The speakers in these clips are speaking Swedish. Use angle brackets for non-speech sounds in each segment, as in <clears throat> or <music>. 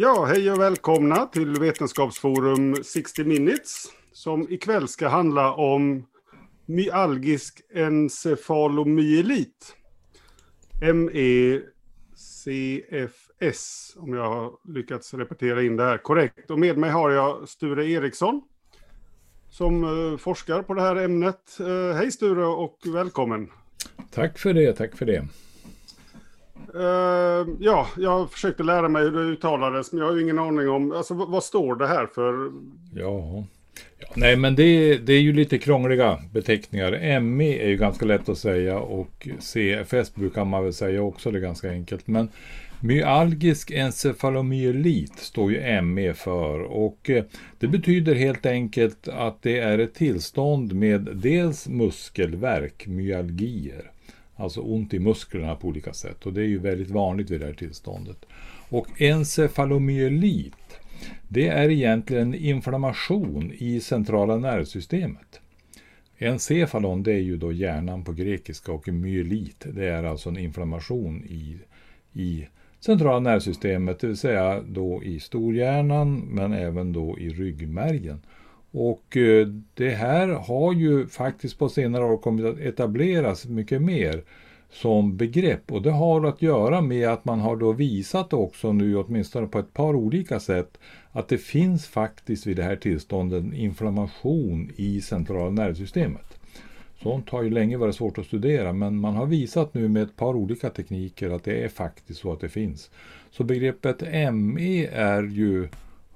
Ja, hej och välkomna till Vetenskapsforum 60 Minutes som ikväll ska handla om myalgisk encefalomyelit. MECFS, om jag har lyckats repetera in det här korrekt. Och med mig har jag Sture Eriksson som eh, forskar på det här ämnet. Eh, hej Sture och välkommen! Tack för det, tack för det. Uh, ja, jag försökte lära mig hur det uttalades, men jag har ju ingen aning om, alltså vad, vad står det här för? Ja, ja nej men det, det är ju lite krångliga beteckningar. ME är ju ganska lätt att säga och CFS brukar man väl säga också, det är ganska enkelt. Men myalgisk encefalomyelit står ju ME för och eh, det betyder helt enkelt att det är ett tillstånd med dels muskelverk, myalgier, Alltså ont i musklerna på olika sätt. Och det är ju väldigt vanligt vid det här tillståndet. Och encefalomyelit, det är egentligen inflammation i centrala nervsystemet. Encefalon, det är ju då hjärnan på grekiska och myelit, det är alltså en inflammation i, i centrala nervsystemet, det vill säga då i storhjärnan men även då i ryggmärgen. Och eh, det här har ju faktiskt på senare år kommit att etableras mycket mer som begrepp och det har att göra med att man har då visat också nu åtminstone på ett par olika sätt att det finns faktiskt vid det här tillståndet inflammation i centrala nervsystemet. Sånt har ju länge varit svårt att studera men man har visat nu med ett par olika tekniker att det är faktiskt så att det finns. Så begreppet ME är ju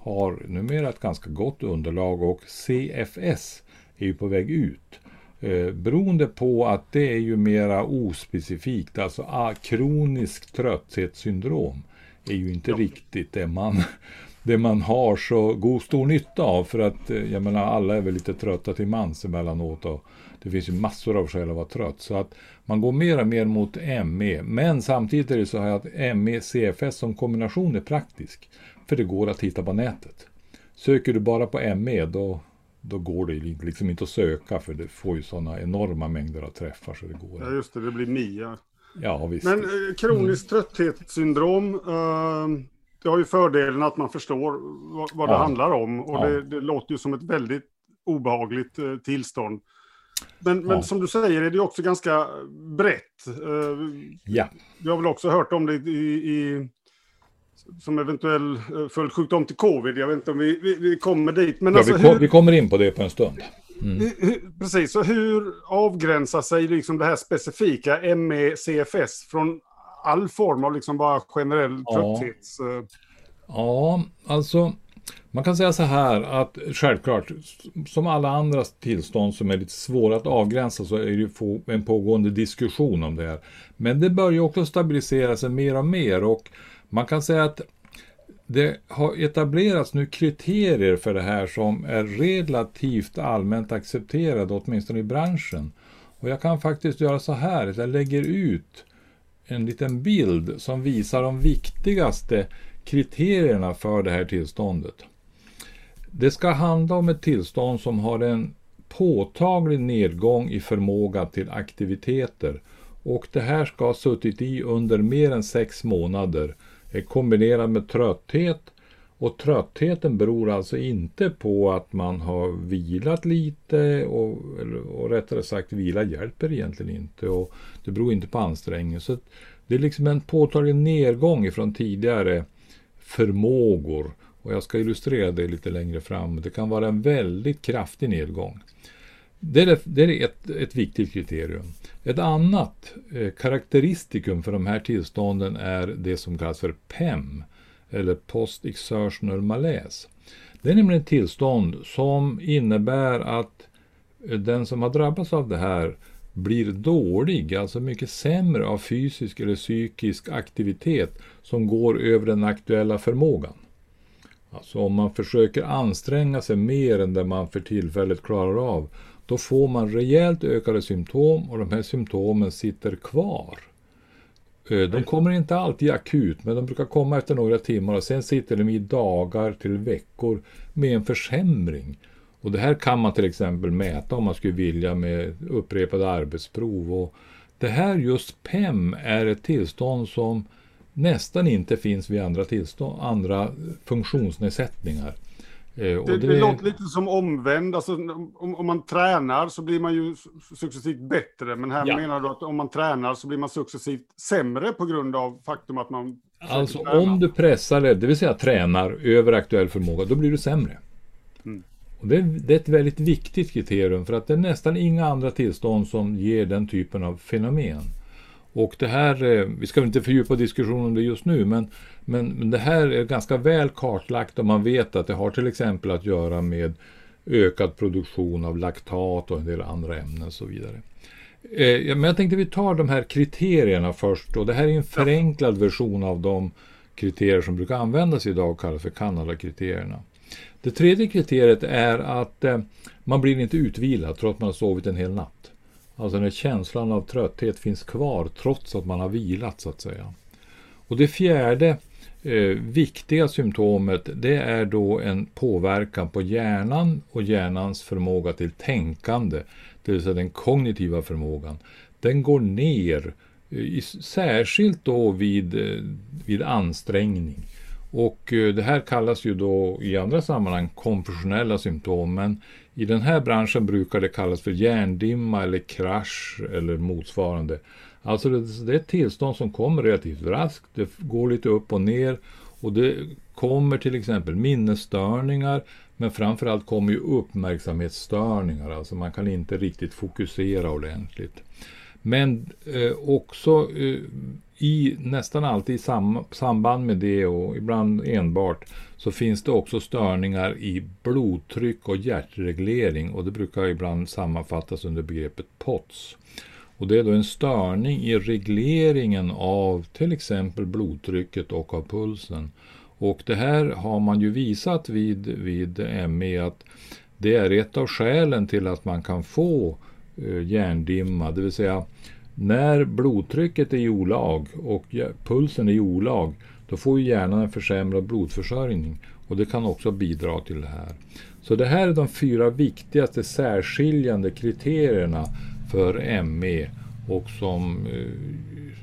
har numera ett ganska gott underlag och CFS är ju på väg ut. Eh, beroende på att det är ju mera ospecifikt, alltså ah, kronisk trötthetssyndrom är ju inte ja. riktigt det man, <laughs> det man har så god stor nytta av för att eh, jag menar alla är väl lite trötta till mans emellanåt och det finns ju massor av skäl att vara trött så att man går mer och mer mot ME men samtidigt är det så här att ME CFS som kombination är praktisk för det går att hitta på nätet. Söker du bara på ME då, då går det liksom inte att söka för det får ju sådana enorma mängder av träffar så det går. Ja just det, det blir MIA. Ja visst. Men eh, kroniskt trötthetssyndrom, eh, det har ju fördelen att man förstår vad, vad ja. det handlar om och ja. det, det, låter ju som ett väldigt obehagligt eh, tillstånd. Men, ja. men som du säger är det också ganska brett. Eh, ja. Jag har väl också hört om det i, i som eventuell eh, följdsjukdom till covid. Jag vet inte om vi, vi, vi kommer dit. Men ja, alltså, vi, kom, hur, vi, kommer in på det på en stund. Mm. Hur, precis, så hur avgränsar sig liksom det här specifika ME-CFS från all form av liksom bara generell ja. trötthets... Uh... Ja, alltså man kan säga så här att självklart, som alla andra tillstånd som är lite svåra att avgränsa så är det ju en pågående diskussion om det här. Men det börjar också stabilisera sig mer och mer och man kan säga att det har etablerats nu kriterier för det här som är relativt allmänt accepterade, åtminstone i branschen. Och jag kan faktiskt göra så här, att jag lägger ut en liten bild som visar de viktigaste kriterierna för det här tillståndet. Det ska handla om ett tillstånd som har en påtaglig nedgång i förmåga till aktiviteter och det här ska ha suttit i under mer än sex månader kombinerad med trötthet. Och tröttheten beror alltså inte på att man har vilat lite och, och rättare sagt vila hjälper egentligen inte och det beror inte på ansträngning. Så det är liksom en påtaglig nedgång ifrån tidigare förmågor och jag ska illustrera det lite längre fram. Det kan vara en väldigt kraftig nedgång. Det är, det är ett, ett viktigt kriterium. Ett annat eh, karaktäristikum för de här tillstånden är det som kallas för PEM, eller Post Exertional Malaise. Det är nämligen ett tillstånd som innebär att eh, den som har drabbats av det här blir dålig, alltså mycket sämre av fysisk eller psykisk aktivitet som går över den aktuella förmågan. Alltså om man försöker anstränga sig mer än det man för tillfället klarar av, då får man rejält ökade symptom och de här symptomen sitter kvar. De kommer inte alltid akut, men de brukar komma efter några timmar och sen sitter de i dagar till veckor med en försämring. Och det här kan man till exempel mäta om man skulle vilja med upprepade arbetsprov. Och det här just PEM är ett tillstånd som nästan inte finns vid andra, tillstånd, andra funktionsnedsättningar. Eh, det, det... det, låter lite som omvänd, alltså, om, om, man tränar så blir man ju successivt bättre, men här ja. menar du att om man tränar så blir man successivt sämre på grund av faktum att man... Alltså om du pressar, det vill säga tränar över aktuell förmåga, då blir du sämre. Mm. Och det, det, är ett väldigt viktigt kriterium för att det är nästan inga andra tillstånd som ger den typen av fenomen. Och det här, eh, vi ska inte fördjupa diskussionen om det just nu, men, men, men det här är ganska väl kartlagt och man vet att det har till exempel att göra med ökad produktion av laktat och en del andra ämnen och så vidare. Eh, men jag tänkte vi tar de här kriterierna först och det här är en förenklad version av de kriterier som brukar användas idag och kallas för Kanada-kriterierna. Det tredje kriteriet är att eh, man blir inte utvilad trots att man har sovit en hel natt. Alltså när känslan av trötthet finns kvar trots att man har vilat så att säga. Och det fjärde eh, viktiga symptomet det är då en påverkan på hjärnan och hjärnans förmåga till tänkande, det vill säga den kognitiva förmågan. Den går ner, eh, särskilt då vid, eh, vid ansträngning. Och eh, det här kallas ju då i andra sammanhang konfessionella symptom, men i den här branschen brukar det kallas för hjärndimma eller krasch eller motsvarande. Alltså det, är ett tillstånd som kommer relativt raskt, det går lite upp och ner och det kommer till exempel minnesstörningar men framförallt kommer ju uppmärksamhetsstörningar, alltså man kan inte riktigt fokusera ordentligt. Men eh, också eh, i nästan alltid i sam, samband med det och ibland enbart så finns det också störningar i blodtryck och hjärtreglering och det brukar ibland sammanfattas under begreppet POTS. Och det är då en störning i regleringen av till exempel blodtrycket och av pulsen. Och det här har man ju visat vid, vid ME att det är ett av skälen till att man kan få eh, hjärndimma, det vill säga när blodtrycket är i olag och pulsen är i olag, då får hjärnan en försämrad blodförsörjning och det kan också bidra till det här. Så det här är de fyra viktigaste särskiljande kriterierna för ME och som eh,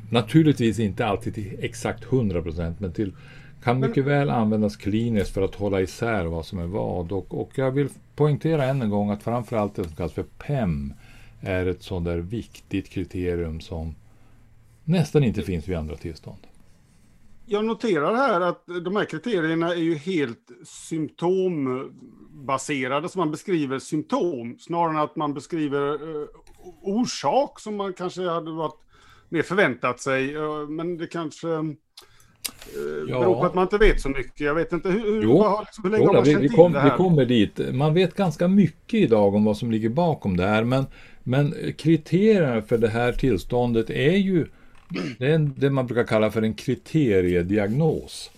naturligtvis inte alltid till exakt 100% men till, kan mycket väl användas kliniskt för att hålla isär vad som är vad. Och, och jag vill poängtera än en gång att framförallt det som kallas för PEM är ett sådant där viktigt kriterium som nästan inte finns vid andra tillstånd. Jag noterar här att de här kriterierna är ju helt symptombaserade, så man beskriver symptom snarare än att man beskriver eh, orsak som man kanske hade varit mer förväntat sig. Eh, men det kanske Ja. Beror på att man inte vet så mycket. Jag vet inte hur, jo. Vad, liksom, hur länge jo, har man vi, vi, kom, det här? vi kommer dit. Man vet ganska mycket idag om vad som ligger bakom det här. Men, men kriterierna för det här tillståndet är ju det, är det man brukar kalla för en kriteriediagnos.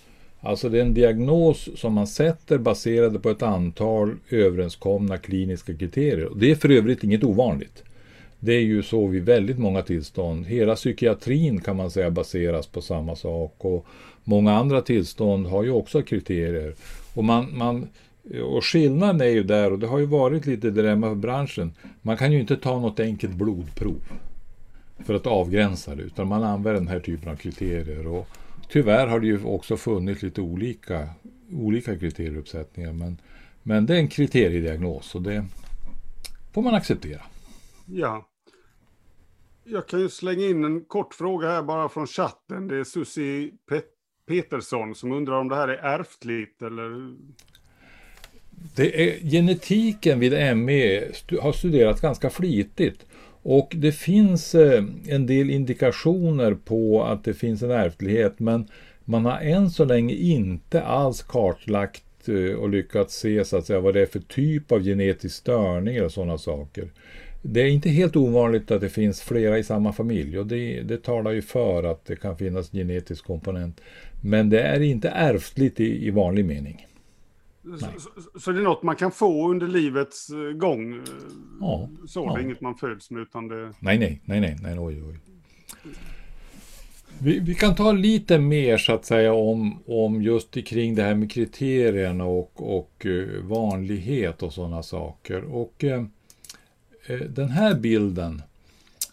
Alltså det är en diagnos som man sätter baserade på ett antal överenskomna kliniska kriterier. Det är för övrigt inget ovanligt. Det är ju så vid väldigt många tillstånd. Hela psykiatrin kan man säga baseras på samma sak och många andra tillstånd har ju också kriterier. Och, man, man, och skillnaden är ju där, och det har ju varit lite dilemma för branschen, man kan ju inte ta något enkelt blodprov för att avgränsa det, utan man använder den här typen av kriterier. Och tyvärr har det ju också funnits lite olika, olika kriterieuppsättningar, men, men det är en kriteriediagnos och det får man acceptera. Ja. Jag kan ju slänga in en kort fråga här bara från chatten. Det är Susi Pet Petersson som undrar om det här är ärftligt eller? Det är, genetiken vid ME har studerats ganska flitigt och det finns eh, en del indikationer på att det finns en ärftlighet men man har än så länge inte alls kartlagt eh, och lyckats se så att säga, vad det är för typ av genetisk störning eller sådana saker. Det är inte helt ovanligt att det finns flera i samma familj och det, det talar ju för att det kan finnas genetisk komponent. Men det är inte ärftligt i, i vanlig mening. Så, så, det är något man kan få under livets eh, gång? Ja. Så ja. det är inget man föds med utan det... Nej, nej, nej, nej, nej, oj, oj. Vi, vi, kan ta lite mer så att säga om, om just kring det här med kriterierna och, och uh, vanlighet och sådana saker. Och uh, Eh, den här bilden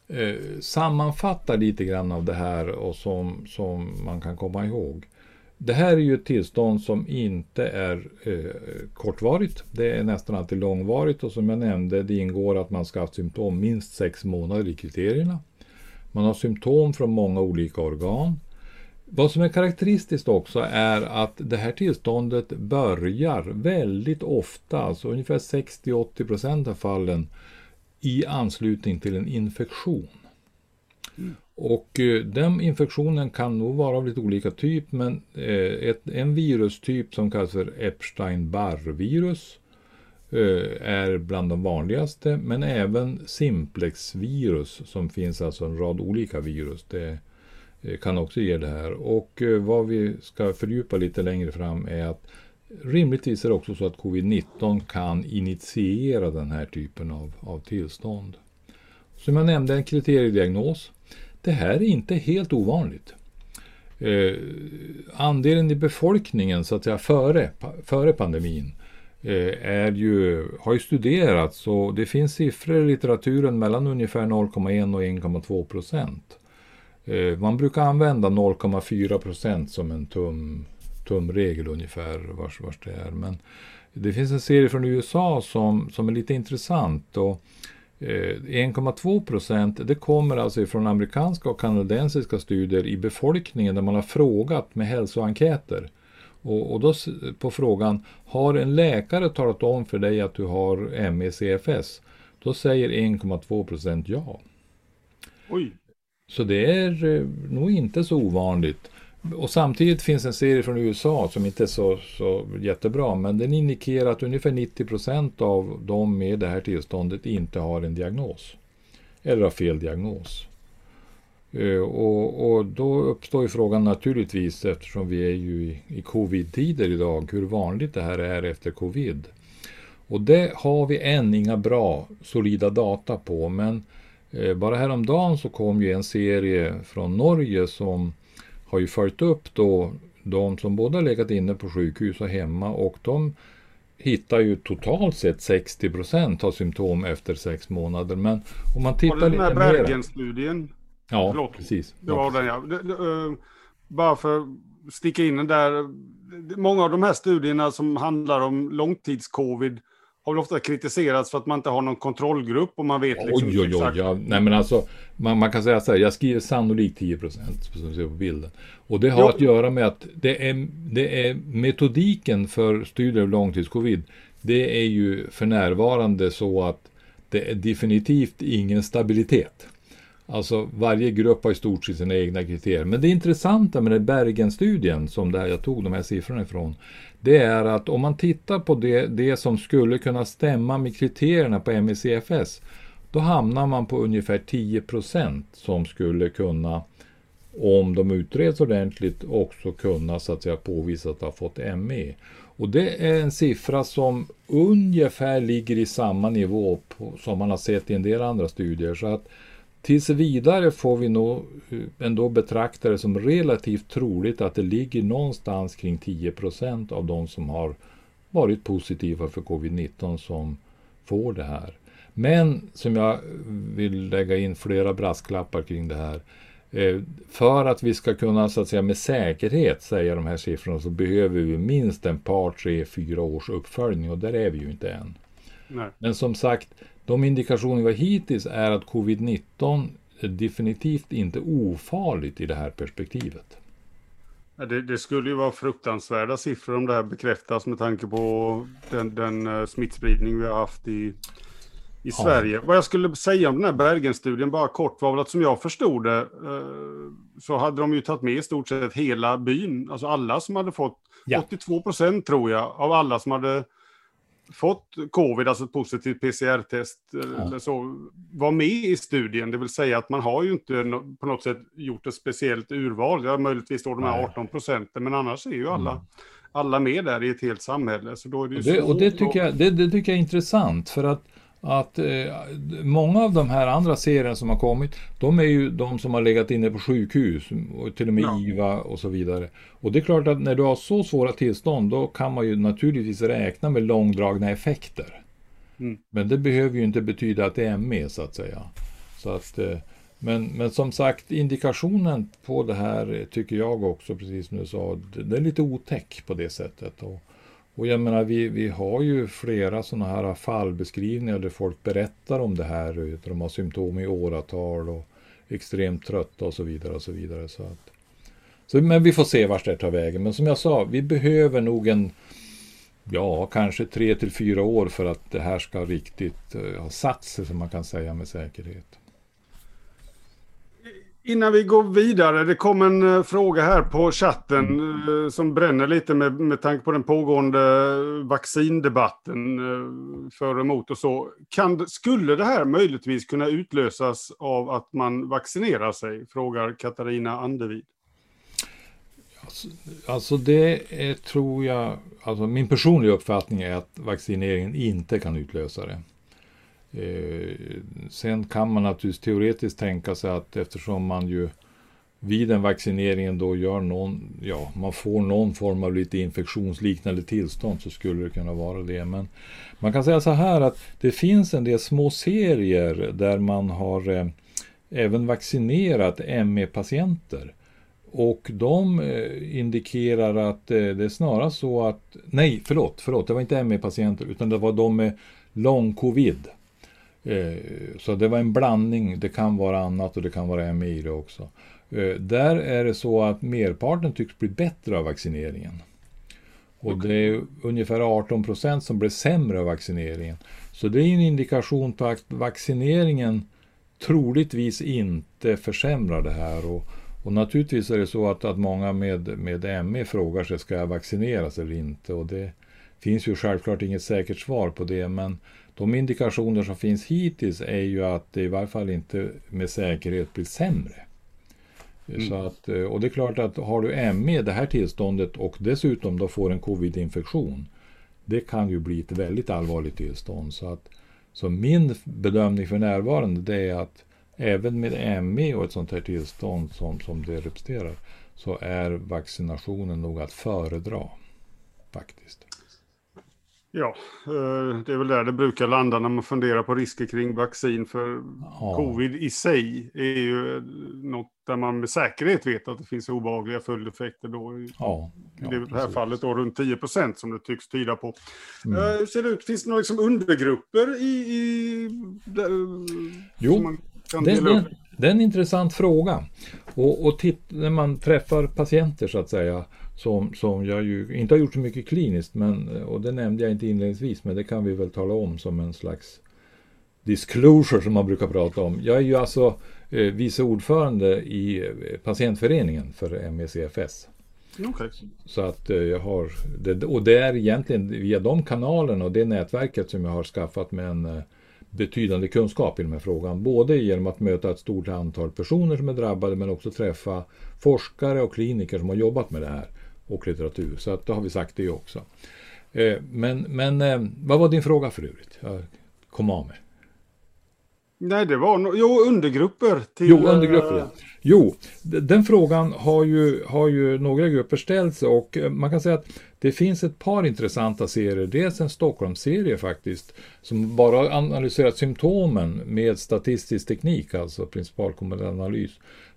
eh, sammanfattar lite grann av det här och som, som man kan komma ihåg. Det här är ju ett tillstånd som inte är eh, kortvarigt. Det är nästan alltid långvarigt och som jag nämnde, det ingår att man ska ha symptom minst sex månader i kriterierna. Man har symptom från många olika organ. Vad som är karaktäristiskt också är att det här tillståndet börjar väldigt ofta, alltså ungefär 60-80 procent av fallen, i anslutning till en infektion. Mm. Och eh, den infektionen kan nog vara av lite olika typ, men eh, ett, en virustyp som kallas för Epstein-Barr-virus eh, är bland de vanligaste, men även simplexvirus som finns alltså en rad olika virus. Det kan också ge det här. Och vad vi ska fördjupa lite längre fram är att rimligtvis är det också så att covid-19 kan initiera den här typen av, av tillstånd. Som jag nämnde, en kriteriediagnos det här är inte helt ovanligt. Eh, andelen i befolkningen så att säga före, före pandemin eh, är ju, har ju studerats och det finns siffror i litteraturen mellan ungefär 0,1 och 1,2 procent. Eh, man brukar använda 0,4 procent som en tum, tumregel ungefär vars, vars det är. Men det finns en serie från USA som, som är lite intressant. Och 1,2 eh, procent det kommer alltså från amerikanska och kanadensiska studier i befolkningen där man har frågat med hälsoenkäter. Och, och då på frågan, har en läkare talat om för dig att du har ME-CFS? Då säger 1,2 procent ja. Oj. Så det är eh, nog inte så ovanligt. Och samtidigt finns en serie från USA som inte är så, så jättebra, men den indikerar att ungefär 90 procent av de med det här tillståndet inte har en diagnos. Eller har fel diagnos. Eh, och, och, då uppstår ju frågan naturligtvis, eftersom vi är ju i, i covid-tider idag, hur vanligt det här är efter covid. Och det har vi än inga bra, solida data på, men eh, bara häromdagen så kom ju en serie från Norge som har ju följt upp då de som både har legat inne på sjukhus och hemma och de hittar ju totalt sett 60 procent av symptom efter sex månader. Men om man tittar lite mer... Den här Bergen-studien. Ja, Förlåt. precis. Det var den ja. Det, det, uh, bara för att sticka in den där. Många av de här studierna som handlar om långtidscovid har väl ofta kritiserats för att man inte har någon kontrollgrupp och man vet liksom oj, oj, oj, ja. Nej men alltså, man, man, kan säga så här, jag skriver sannolikt 10 procent, som du ser på bilden. Och det har jo. att göra med att det är, det är metodiken för studier av långtidscovid, det är ju för närvarande så att det är definitivt ingen stabilitet. Alltså varje grupp har i stort sett sina egna kriterier. Men det intressanta med den Bergen-studien, som där jag tog de här siffrorna ifrån, det är att om man tittar på det, det som skulle kunna stämma med kriterierna på MECFS, då hamnar man på ungefär 10% som skulle kunna, om de utreds ordentligt, också kunna så att säga påvisa att de har fått ME. Och det är en siffra som ungefär ligger i samma nivå på, som man har sett i en del andra studier. Så att Tills vidare får vi nog eh, ändå betrakta det som relativt troligt att det ligger någonstans kring 10 procent av de som har varit positiva för covid-19 som får det här. Men som jag vill lägga in flera brasklappar kring det här. Eh, för att vi ska kunna så att säga med säkerhet säga de här siffrorna så behöver vi minst en par, tre, fyra års uppföljning och där är vi ju inte än. Nej. Men som sagt, de indikationer vi har hittills är att covid-19 är definitivt inte ofarligt i det här perspektivet. Det, det, skulle ju vara fruktansvärda siffror om det här bekräftas med tanke på den, den uh, smittspridning vi har haft i, i ja. Sverige. Vad jag skulle säga om den här Bergenstudien, bara kort, var väl att som jag förstod det uh, så hade de ju tagit med i stort sett hela byn, alltså alla som hade fått, ja. 82 procent tror jag, av alla som hade fått covid, alltså ett positivt PCR-test ja. eller så, var med i studien. Det vill säga att man har ju inte på något sätt gjort ett speciellt urval. Ja, möjligtvis då de här 18 procenten, men annars är ju alla, mm. alla med där i ett helt samhälle. Så då är det och, det, och det, tycker jag, det, det, tycker jag är intressant, för att att eh, många av de här andra serierna som har kommit, de är ju de som har legat inne på sjukhus, och till och med ja. IVA och så vidare. Och det är klart att när du har så svåra tillstånd, då kan man ju naturligtvis räkna med långdragna effekter. Mm. Men det behöver ju inte betyda att det är ME så att säga. Så att, eh, Men, men som sagt, indikationen på det här tycker jag också, precis som du sa, det är lite otäck på det sättet. Och, och jag menar, vi, vi har ju flera sådana här fallbeskrivningar där folk berättar om det här, de har symptom i åratal och extremt trötta och så vidare. och så vidare. Så att, så, men vi får se vart det tar vägen. Men som jag sa, vi behöver nog en, ja, kanske tre till fyra år för att det här ska riktigt eh, ha satt sig, som man kan säga med säkerhet. Innan vi går vidare, det kom en uh, fråga här på chatten uh, som bränner lite med, med tanke på den pågående vaccindebatten för och emot och så. Kan, skulle det här möjligtvis kunna utlösas av att man vaccinerar sig? Frågar Katarina Andervid. Alltså, alltså det är, tror jag, alltså min personliga uppfattning är att vaccineringen inte kan utlösa det. Eh, sen kan man naturligtvis teoretiskt tänka sig att eftersom man ju vid en vaccinering då gör någon, ja, man får någon form av lite infektionsliknande tillstånd så skulle det kunna vara det. Men man kan säga så här att det finns en del små serier där man har eh, även vaccinerat ME-patienter. Och de eh, indikerar att eh, det är snarast så att, nej förlåt, förlåt, det var inte ME-patienter utan det var de med lång covid. Eh, så det var en blandning, det kan vara annat och det kan vara ME i det också. Där är det så att merparten tycks bli bättre av vaccineringen. Och det är ungefär 18 procent som blir sämre av vaccineringen. Så det är en indikation på att vaccineringen troligtvis inte försämrar det här. Och, och naturligtvis är det så att, att många med, med ME frågar sig, ska jag vaccineras eller inte? Och det finns ju självklart inget säkert svar på det, men de indikationer som finns hittills är ju att det i varje fall inte med säkerhet blir sämre. Mm. Så att, eh, och det är klart att har du ME, det här tillståndet, och dessutom då får en covid-infektion, det kan ju bli ett väldigt allvarligt tillstånd. Så, att, så min bedömning för närvarande det är att även med ME och ett sånt här tillstånd som, som det representerar så är vaccinationen nog att föredra faktiskt. Ja, eh, det är väl där det brukar landa när man funderar på risker kring vaccin. För ja. covid i sig är ju något där man med säkerhet vet att det finns obehagliga följdeffekter. Då. Ja, ja, I det här fallet då runt 10 procent som det tycks tyda på. Mm. Uh, ser det ut, finns det några liksom undergrupper i... i där, jo, kan det, det, det, är en intressant fråga. Och, och titt, när man träffar patienter så att säga, som, som jag ju inte har gjort så mycket kliniskt, men, och det nämnde jag inte inledningsvis, men det kan vi väl tala om som en slags disclosure som man brukar prata om. Jag är ju alltså eh, vice ordförande i eh, patientföreningen för MECFS. Okay. Så att eh, jag har, det, och det är egentligen via de kanalerna och det nätverket som jag har skaffat mig en eh, betydande kunskap i den här frågan. Både genom att möta ett stort antal personer som är drabbade men också träffa forskare och kliniker som har jobbat med det här och litteratur. Så att då har vi sagt det också. Eh, men, men eh, vad var din fråga för övrigt? Jag kom av mig. Nej, det var no jo, undergrupper. Till, jo, undergrupper. Ja. Jo, den frågan har ju, har ju några grupper ställt sig och eh, man kan säga att det finns ett par intressanta serier. Dels en Stockholmsserie faktiskt som bara analyserat symptomen med statistisk teknik, alltså principalkommunal analys.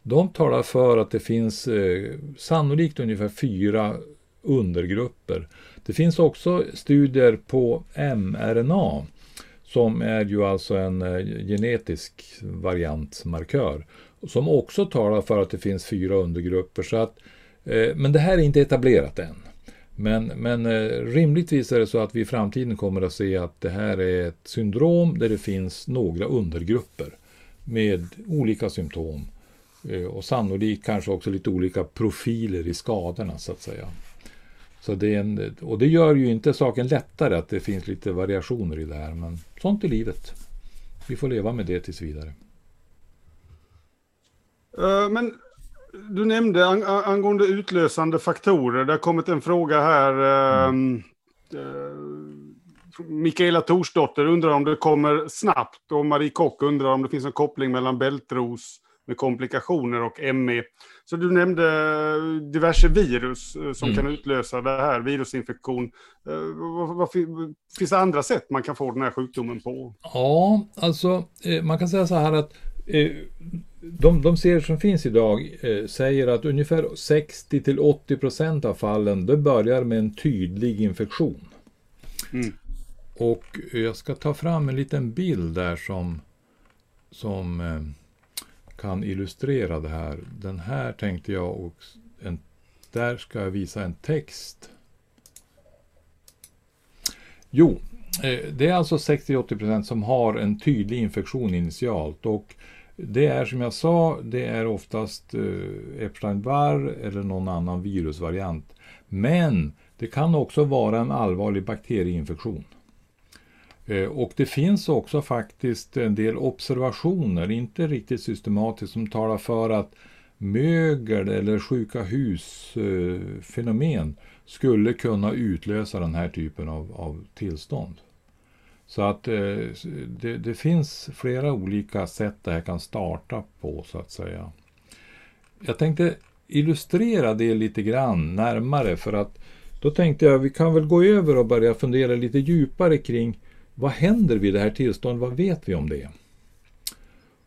De talar för att det finns eh, sannolikt ungefär fyra undergrupper. Det finns också studier på mRNA som är ju alltså en eh, genetisk variantmarkör som också talar för att det finns fyra undergrupper. Så att, eh, men det här är inte etablerat än. Men, men eh, rimligtvis är det så att vi i framtiden kommer att se att det här är ett syndrom där det finns några undergrupper med olika symptom eh, och sannolikt kanske också lite olika profiler i skadorna så att säga. Så det en, och det gör ju inte saken lättare att det finns lite variationer i det här, men sånt är livet. Vi får leva med det tills vidare. Eh, men du nämnde ang angående utlösande faktorer, det har kommit en fråga här. Mm. Uh, Mikaela Torsdotter undrar om det kommer snabbt och Marie Kock undrar om det finns en koppling mellan bältros med komplikationer och ME. Så du nämnde diverse virus eh, som mm. kan utlösa det här, virusinfektion. Eh, finns det andra sätt man kan få den här sjukdomen på? Ja, alltså man kan säga så här att de, de serier som finns idag eh, säger att ungefär 60-80% av fallen det börjar med en tydlig infektion. Mm. Och jag ska ta fram en liten bild där som, som eh, kan illustrera det här. Den här tänkte jag och en, där ska jag visa en text. Jo, eh, det är alltså 60-80% som har en tydlig infektion initialt och det är som jag sa, det är oftast eh, Epstein-Barr eller någon annan virusvariant. Men det kan också vara en allvarlig bakterieinfektion. Eh, och det finns också faktiskt en del observationer, inte riktigt systematiskt, som talar för att mögel eller sjuka hus-fenomen eh, skulle kunna utlösa den här typen av, av tillstånd. Så att eh, det, det, finns flera olika sätt det här kan starta på så att säga. Jag tänkte illustrera det lite grann närmare för att då tänkte jag vi kan väl gå över och börja fundera lite djupare kring vad händer vid det här tillståndet? Vad vet vi om det?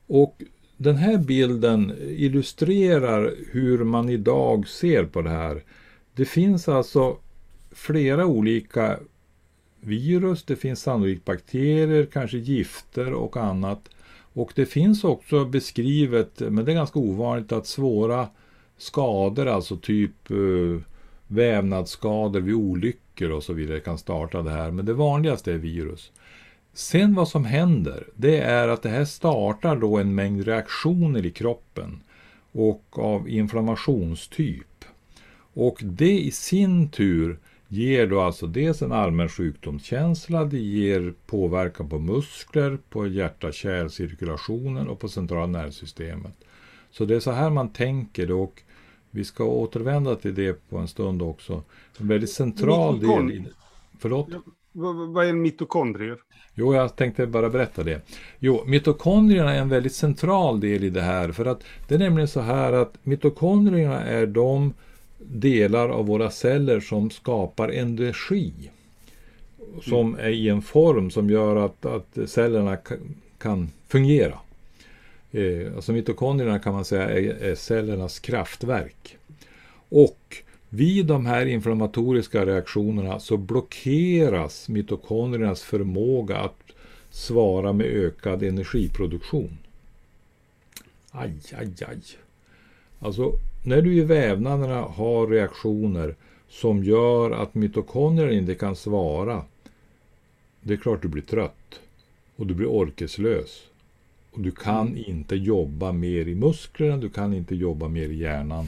Och den här bilden illustrerar hur man idag ser på det här. Det finns alltså flera olika virus, det finns sannolikt bakterier, kanske gifter och annat. Och det finns också beskrivet, men det är ganska ovanligt, att svåra skador, alltså typ uh, vävnadsskador vid olyckor och så vidare kan starta det här. Men det vanligaste är virus. Sen vad som händer, det är att det här startar då en mängd reaktioner i kroppen och av inflammationstyp. Och det i sin tur ger då alltså dels en allmän sjukdomskänsla, det ger påverkan på muskler, på hjärta-kärlcirkulationen och på centrala nervsystemet. Så det är så här man tänker och vi ska återvända till det på en stund också. En väldigt central del i Förlåt? Vad är mitokondrier? Jo, jag tänkte bara berätta det. Jo, mitokondrierna är en väldigt central del i det här. För att det är nämligen så här att mitokondrierna är de delar av våra celler som skapar energi. Som är i en form som gör att, att cellerna kan fungera. Eh, alltså mitokondrierna kan man säga är, är cellernas kraftverk. Och vid de här inflammatoriska reaktionerna så blockeras mitokondriernas förmåga att svara med ökad energiproduktion. Aj, aj, aj. Alltså, när du i vävnaderna har reaktioner som gör att mitokondrierna inte kan svara, det är klart du blir trött och du blir orkeslös. Och du kan mm. inte jobba mer i musklerna, du kan inte jobba mer i hjärnan.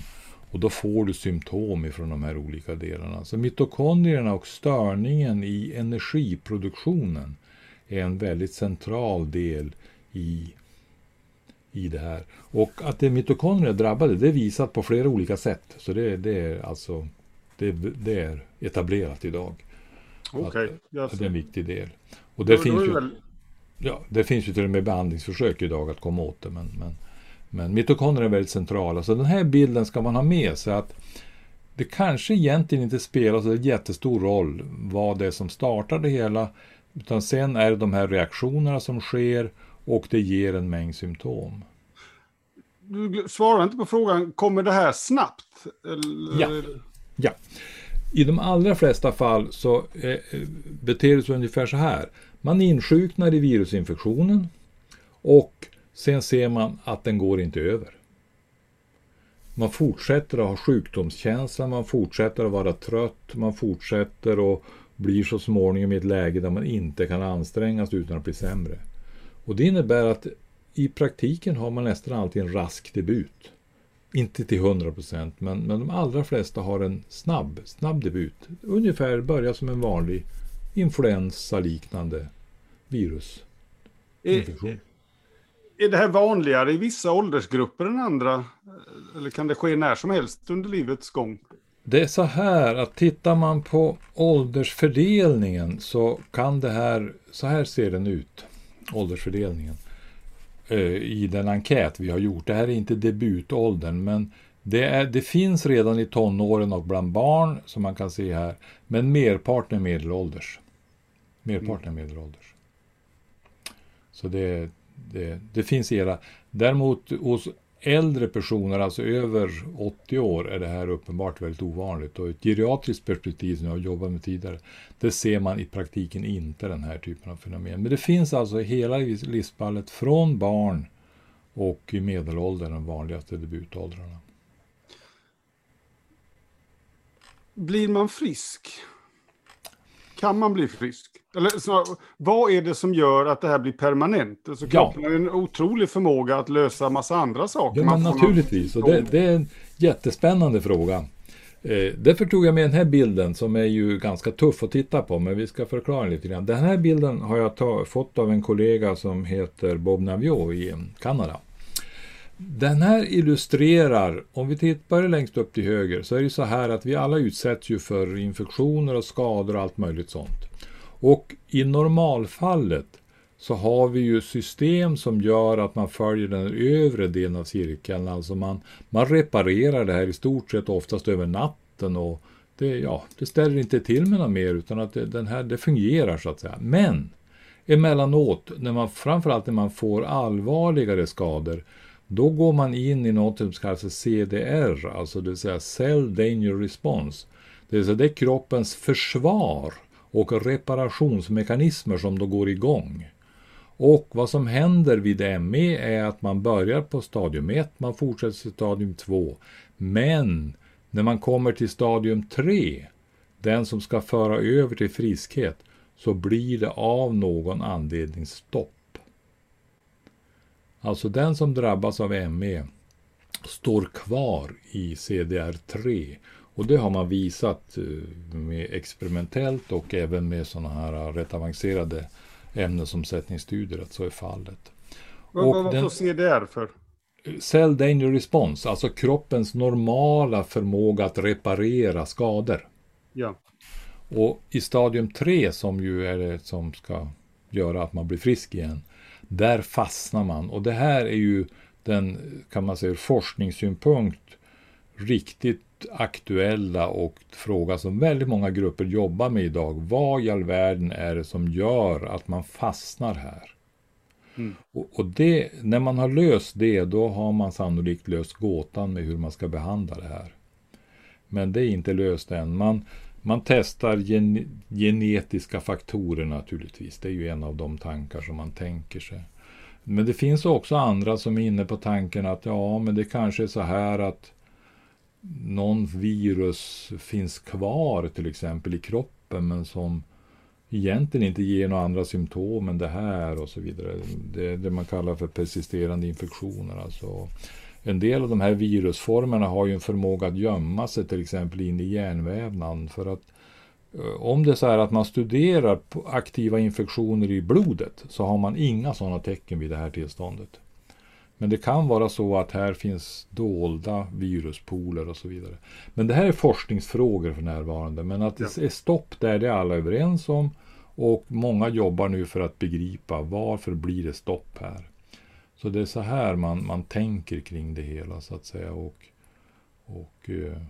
Och då får du symptom ifrån de här olika delarna. Så mitokondrierna och störningen i energiproduktionen är en väldigt central del i i det här. Och att det är mitokondrier drabbade, det är visat på flera olika sätt. Så det, det är alltså det, det, är etablerat idag. Okej. Okay, att, det är en viktig del. Och det, då, finns, då ju, väl... ja, det finns ju till och med behandlingsförsök idag att komma åt det. Men, men, men mitokondrier är väldigt centrala. Så den här bilden ska man ha med sig. att Det kanske egentligen inte spelar så jättestor roll vad det är som startar det hela. Utan sen är det de här reaktionerna som sker och det ger en mängd symptom. Du svarar inte på frågan, kommer det här snabbt? Eller? Ja. ja. I de allra flesta fall så eh, beter det sig ungefär så här. Man insjuknar i virusinfektionen och sen ser man att den går inte över. Man fortsätter att ha sjukdomskänsla, man fortsätter att vara trött, man fortsätter och blir så småningom i ett läge där man inte kan ansträngas utan att bli sämre. Och det innebär att i praktiken har man nästan alltid en rask debut. Inte till 100 procent, men, men de allra flesta har en snabb, snabb debut. Ungefär börjar som en vanlig influensa-liknande virusinfektion. Är, är det här vanligare i vissa åldersgrupper än andra? Eller kan det ske när som helst under livets gång? Det är så här att tittar man på åldersfördelningen så kan det här, så här ser den ut åldersfördelningen eh, i den enkät vi har gjort. Det här är inte debutåldern, men det, är, det finns redan i tonåren och bland barn, som man kan se här, men merparten är medelålders. Merparten är medelålders. Så det, det, det finns era. Däremot hos äldre personer, alltså över 80 år, är det här uppenbart väldigt ovanligt. Och ett geriatriskt perspektiv som jag har jobbat med tidigare, det ser man i praktiken inte den här typen av fenomen. Men det finns alltså i hela livsfallet från barn och i medelåldern de vanligaste debutåldrarna. Blir man frisk? Kan man bli frisk? Eller så, vad är det som gör att det här blir permanent? Alltså, kroppen ja. har en otrolig förmåga att lösa massa andra saker. Ja, men naturligtvis. Och det, det, är en jättespännande fråga. Eh, därför tog jag med den här bilden som är ju ganska tuff att titta på, men vi ska förklara lite grann. Den här bilden har jag ta, fått av en kollega som heter Bob Naviot i Kanada. Den här illustrerar, om vi tittar längst upp till höger, så är det så här att vi alla utsätts ju för infektioner och skador och allt möjligt sånt. Och i normalfallet så har vi ju system som gör att man följer den övre delen av cirkeln. Alltså man, man reparerar det här i stort sett oftast över natten och det, ja, det ställer inte till med något mer utan att det, den här, det fungerar så att säga. Men emellanåt, när man, framförallt när man får allvarligare skador, då går man in i något som kallas CDR, alltså det vill säga Cell Danger Response. Det vill säga det är kroppens försvar och reparationsmekanismer som då går igång. Och vad som händer vid ME är att man börjar på stadium 1, man fortsätter till stadium 2. Men när man kommer till stadium 3, den som ska föra över till friskhet, så blir det av någon anledning stopp. Alltså den som drabbas av ME står kvar i CDR3 och det har man visat eh, med experimentellt och även med sådana här rätt avancerade ämnesomsättningsstudier att så är fallet. Vad, vad, vad får CDR för? Cell Danger Response, alltså kroppens normala förmåga att reparera skador. Ja. Och i stadium 3 som ju är det som ska göra att man blir frisk igen, där fastnar man. Och det här är ju den, kan man säga ur forskningssynpunkt, riktigt aktuella och fråga som väldigt många grupper jobbar med idag. Vad i all världen är det som gör att man fastnar här? Mm. Och, och, det, när man har löst det, då har man sannolikt löst gåtan med hur man ska behandla det här. Men det är inte löst än. Man, man testar gen, genetiska faktorer naturligtvis. Det är ju en av de tankar som man tänker sig. Men det finns också andra som är inne på tanken att ja, men det kanske är så här att någon virus finns kvar till exempel i kroppen men som egentligen inte ger några andra symptom än det här och så vidare. Det är det man kallar för persisterande infektioner. Alltså. En del av de här virusformerna har ju en förmåga att gömma sig till exempel in i hjärnvävnaden. För att eh, om det är så här att man studerar aktiva infektioner i blodet så har man inga sådana tecken vid det här tillståndet. Men det kan vara så att här finns dolda viruspooler och så vidare. Men det här är forskningsfrågor för närvarande. Men att det är stopp där, det är alla överens om. Och många jobbar nu för att begripa varför blir det stopp här. Så det är så här man, man tänker kring det hela så att säga. Och, och eh,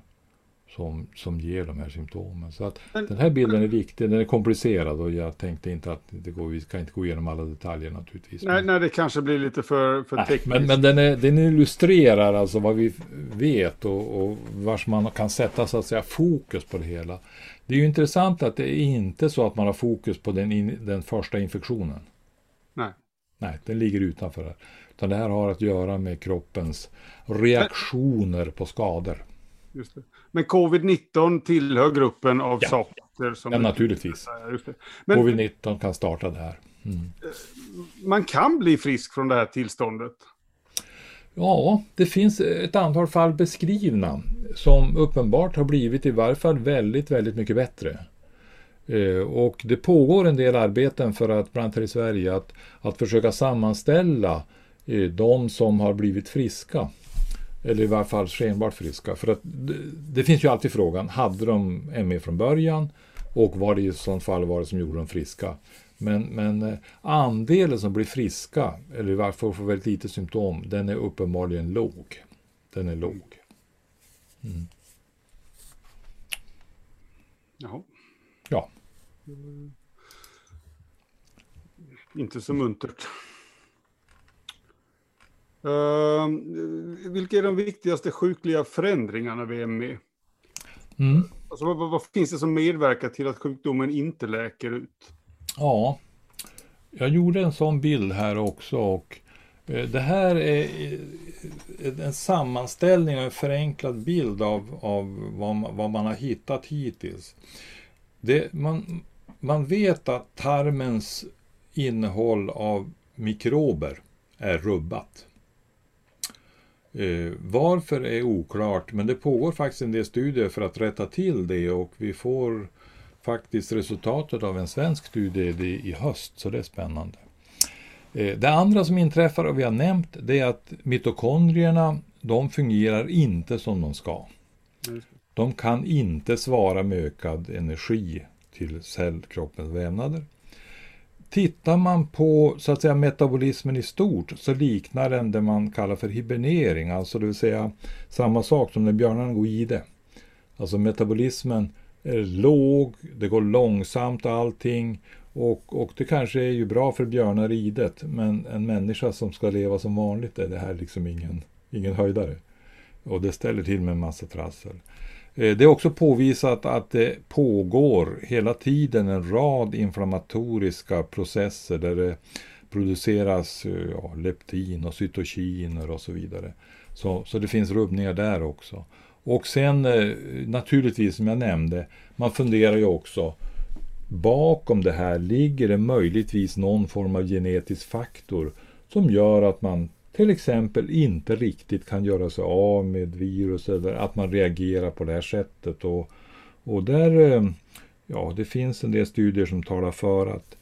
som, som ger de här symptomen. Så att men, den här bilden är viktig, den är komplicerad och jag tänkte inte att det går, vi ska inte gå igenom alla detaljer naturligtvis. Nej, nej det kanske blir lite för, för nej, tekniskt. Men, men den, är, den illustrerar alltså vad vi vet och, och vars man kan sätta så att säga fokus på det hela. Det är ju intressant att det är inte så att man har fokus på den, in, den första infektionen. Nej. Nej, den ligger utanför. Utan det här har att göra med kroppens reaktioner men, på skador. Just det. Men covid-19 tillhör gruppen av ja. saker som... Ja, naturligtvis. Men, covid-19 kan starta det här. Mm. Man kan bli frisk från det här tillståndet? Ja, det finns ett antal fall beskrivna som uppenbart har blivit i varje fall väldigt, väldigt mycket bättre. Eh, och det pågår en del arbeten för att, bland annat här i Sverige, att, att försöka sammanställa eh, de som har blivit friska eller i varje fall skenbart friska. För att det, det, finns ju alltid frågan, hade de ME från början? Och vad det i sådant fall var det som gjorde dem friska? Men, men eh, andelen som blir friska, eller i varje fall får väldigt lite symptom, den är uppenbarligen låg. Den är låg. Mm. Jaha. Ja. Mm. Inte så muntert. Uh, vilka är de viktigaste sjukliga förändringarna vid ME? Mm. Alltså, vad, vad, finns det som medverkar till att sjukdomen inte läker ut? Ja, jag gjorde en sån bild här också och eh, det här är en sammanställning och en förenklad bild av, av vad, man, vad man har hittat hittills. Det, man, man vet att tarmens innehåll av mikrober är rubbat. Eh, varför är oklart, men det pågår faktiskt en del studier för att rätta till det och vi får faktiskt resultatet av en svensk studie i höst, så det är spännande. Eh, det andra som inträffar, och vi har nämnt, det är att mitokondrierna, de fungerar inte som de ska. De kan inte svara med ökad energi till cellkroppens vävnader. Tittar man på så att säga metabolismen i stort så liknar den det man kallar för hibernering, alltså det vill säga samma sak som när björnarna går i det. Alltså metabolismen är låg, det går långsamt allting och, och det kanske är ju bra för björnar i idet, men en människa som ska leva som vanligt är det här liksom ingen, ingen höjdare. Och det ställer till med en massa trassel. Eh, det är också påvisat att det pågår hela tiden en rad inflammatoriska processer där det produceras eh, ja, leptin och cytokiner och så vidare. Så, så det finns rubbningar där också. Och sen eh, naturligtvis som jag nämnde, man funderar ju också bakom det här ligger det möjligtvis någon form av genetisk faktor som gör att man till exempel inte riktigt kan göra sig av med virus eller att man reagerar på det här sättet. Och, och där, eh, ja, det finns en del studier som talar för att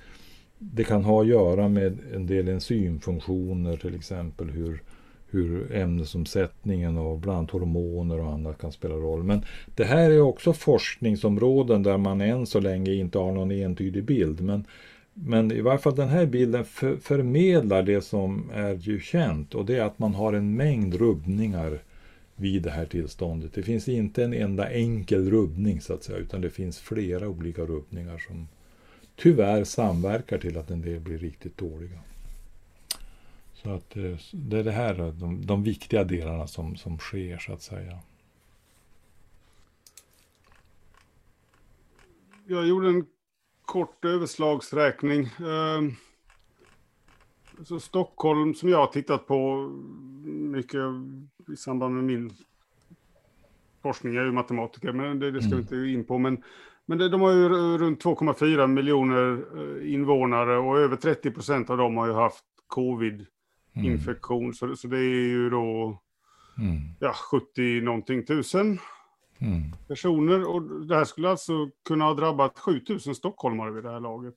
det kan ha att göra med en del enzymfunktioner till exempel hur, hur ämnesomsättningen av bland annat hormoner och annat kan spela roll. Men det här är också forskningsområden där man än så länge inte har någon entydig bild. Men men i varje fall den här bilden för, förmedlar det som är ju känt och det är att man har en mängd rubbningar vid det här tillståndet. Det finns inte en enda enkel rubbning så att säga utan det finns flera olika rubbningar som tyvärr samverkar till att en del blir riktigt dåliga. Så att eh, det är det här, eh, de, de viktiga delarna som, som sker så att säga. Jag gjorde en kort överslagsräkning. Ehm, så Stockholm som jag har tittat på mycket i samband med min forskning, jag är ju matematiker, men det, det ska vi mm. inte in på. Men, men det, de har ju runt 2,4 miljoner eh, invånare och över 30 procent av dem har ju haft covid-infektion. Mm. Så, så det är ju då mm. ja, 70 någonting tusen. Mm. personer. Och det här skulle alltså kunna ha drabbat 7000 stockholmare vid det här laget.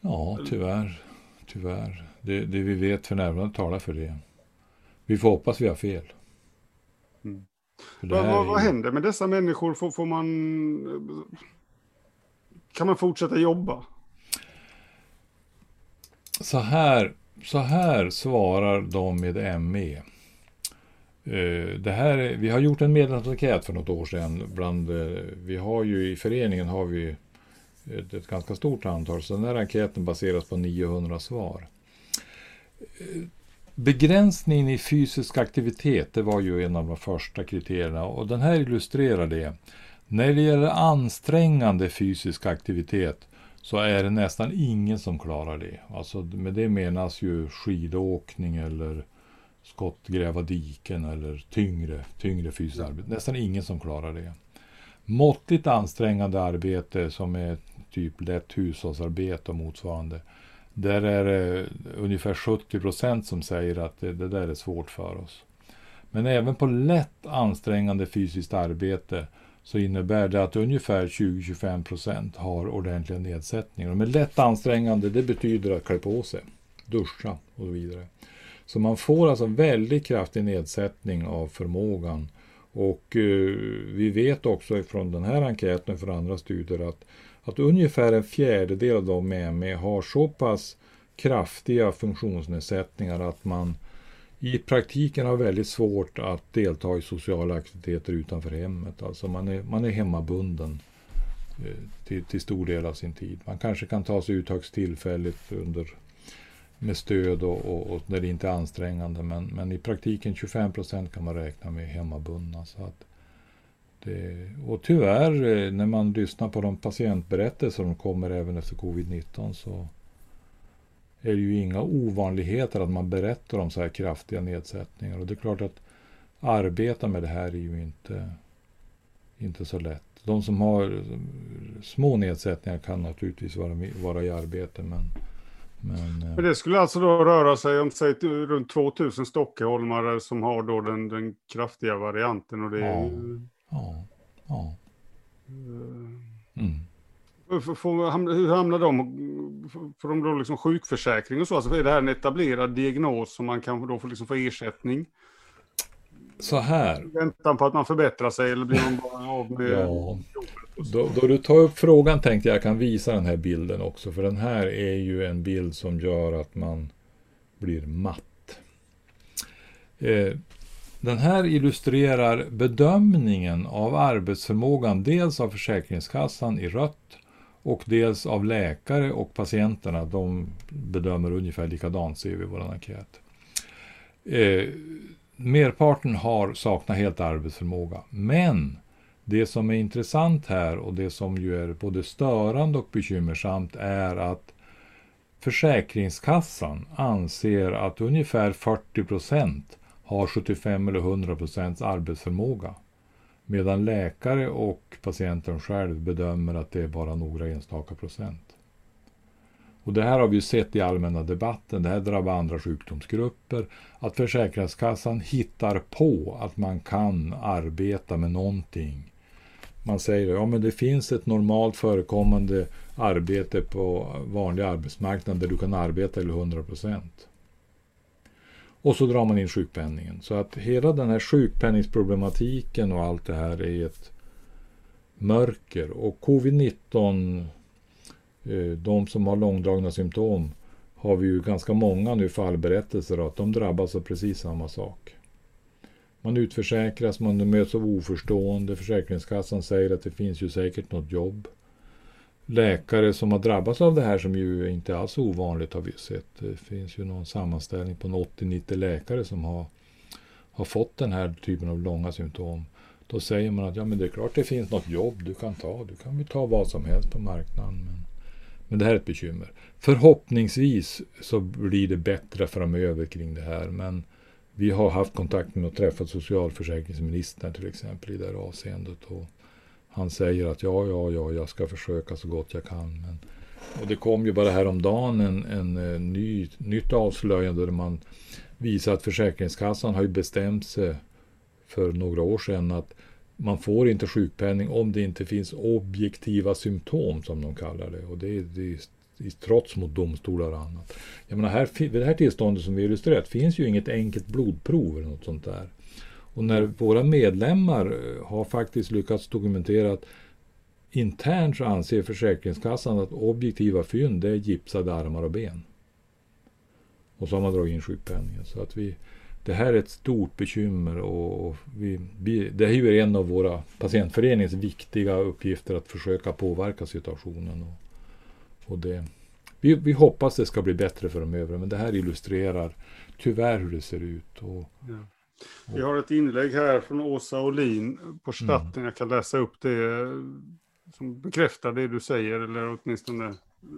Ja, tyvärr. Tyvärr. Det, det vi vet för närvarande talar för det. Vi får hoppas vi har fel. Mm. Vad, vad, vad, händer med dessa människor? Får, får man... Kan man fortsätta jobba? Så här, så här svarar de med ME. Eh, det här, vi har gjort en medlemsenkät för något år sedan. Bland, eh, vi har ju i föreningen har vi ett, ett, ganska stort antal, så den här enkäten baseras på 900 svar. Eh, begränsningen i fysisk aktivitet, det var ju en av de första kriterierna och den här illustrerar det. När det gäller ansträngande fysisk aktivitet så är det nästan ingen som klarar det. Alltså med det menas ju skidåkning eller skottgräva diken eller tyngre, tyngre fysiskt arbete. Nästan ingen som klarar det. Måttligt ansträngande arbete som är typ lätt hushållsarbete och motsvarande. Där är det ungefär 70 procent som säger att det, det där är svårt för oss. Men även på lätt ansträngande fysiskt arbete så innebär det att ungefär 20-25 procent har ordentliga nedsättningar. Och med lätt ansträngande det betyder att klä på sig, duscha och så vidare. Så man får alltså väldigt kraftig nedsättning av förmågan. Och eh, vi vet också från den här enkäten och från andra studier att, att ungefär en fjärdedel av de med ME har så pass kraftiga funktionsnedsättningar att man i praktiken har väldigt svårt att delta i sociala aktiviteter utanför hemmet. Alltså man är, man är hemmabunden eh, till, till stor del av sin tid. Man kanske kan ta sig ut högst tillfälligt under med stöd och, och, och när det inte är ansträngande. Men, men i praktiken 25 procent kan man räkna med hemmabundna. Så att det, och tyvärr, eh, när man lyssnar på de patientberättelser som kommer även efter covid-19 så är det ju inga ovanligheter att man berättar om så här kraftiga nedsättningar. Och det är klart att arbeta med det här är ju inte, inte så lätt. De som har eh, små nedsättningar kan naturligtvis vara, vara i arbete men men, eh, men, det skulle alltså då röra sig om säg, runt 2000 stockholmare som har då den, den kraftiga varianten och det är ju... Ja, ja. Uh, mm. För, för, hur hamnar de? Får de då liksom sjukförsäkring och så? Alltså är det här en etablerad diagnos som man kan då få, liksom få ersättning? Så här. Väntan på att man förbättrar sig eller blir man bara av med ja. Då, då, du tar upp frågan tänkte jag kan visa den här bilden också. För den här är ju en bild som gör att man blir matt. Eh, den här illustrerar bedömningen av arbetsförmågan dels av Försäkringskassan i rött och dels av läkare och patienterna. De bedömer ungefär likadant ser vi i vår enkät. Eh, merparten har saknat helt arbetsförmåga. Men det som är intressant här och det som ju är både störande och bekymmersamt är att Försäkringskassan anser att ungefär 40 procent har 75 eller 100 procents arbetsförmåga. Medan läkare och patienten själv bedömer att det är bara några enstaka procent. Och det här har vi sett i allmänna debatten, det här drabbar andra sjukdomsgrupper. Att Försäkringskassan hittar på att man kan arbeta med någonting. Man säger ja men det finns ett normalt förekommande arbete på vanlig arbetsmarknad där du kan arbeta till 100 procent. Och så drar man in sjukpenningen. Så att hela den här sjukpenningsproblematiken och allt det här är ett mörker. Och covid-19, eh, de som har långdragna symptom, har vi ju ganska många nu fallberättelser att de drabbas av precis samma sak. Man utförsäkras, man möts av oförstående, Försäkringskassan säger att det finns ju säkert något jobb läkare som har drabbats av det här som ju inte alls är ovanligt har vi sett. Det finns ju någon sammanställning på 80-90 läkare som har, har fått den här typen av långa symptom. Då säger man att ja, men det är klart det finns något jobb du kan ta. Du kan ju ta vad som helst på marknaden. Men, men det här är ett bekymmer. Förhoppningsvis så blir det bättre framöver kring det här. Men vi har haft kontakt med och träffat socialförsäkringsministern till exempel i det här avseendet. Och han säger att ja, ja, ja, jag ska försöka så gott jag kan. Men, och det kom ju bara häromdagen en, en, en ny, nytt avslöjande där man visar att Försäkringskassan har ju bestämt sig för några år sedan att man får inte sjukpenning om det inte finns objektiva symptom som de kallar det. Och det är, det är i trots mot domstolar och annat. Jag menar, här, vid det här tillståndet som vi illustrerat finns ju inget enkelt blodprov eller något sånt där. Och när våra medlemmar eh, har faktiskt lyckats dokumentera att internt så anser Försäkringskassan att objektiva fynd det är gipsade armar och ben. Och så har man dragit in sjukpenningen. Så att vi, det här är ett stort bekymmer och vi, det är ju en av våra patientföreningens viktiga uppgifter att försöka påverka situationen. Och, och det, vi, vi hoppas det ska bli bättre framöver men det här illustrerar tyvärr hur det ser ut. Och, ja. Vi har ett inlägg här från Åsa Olin på chatten. Mm. Jag kan läsa upp det som bekräftar det du säger, eller åtminstone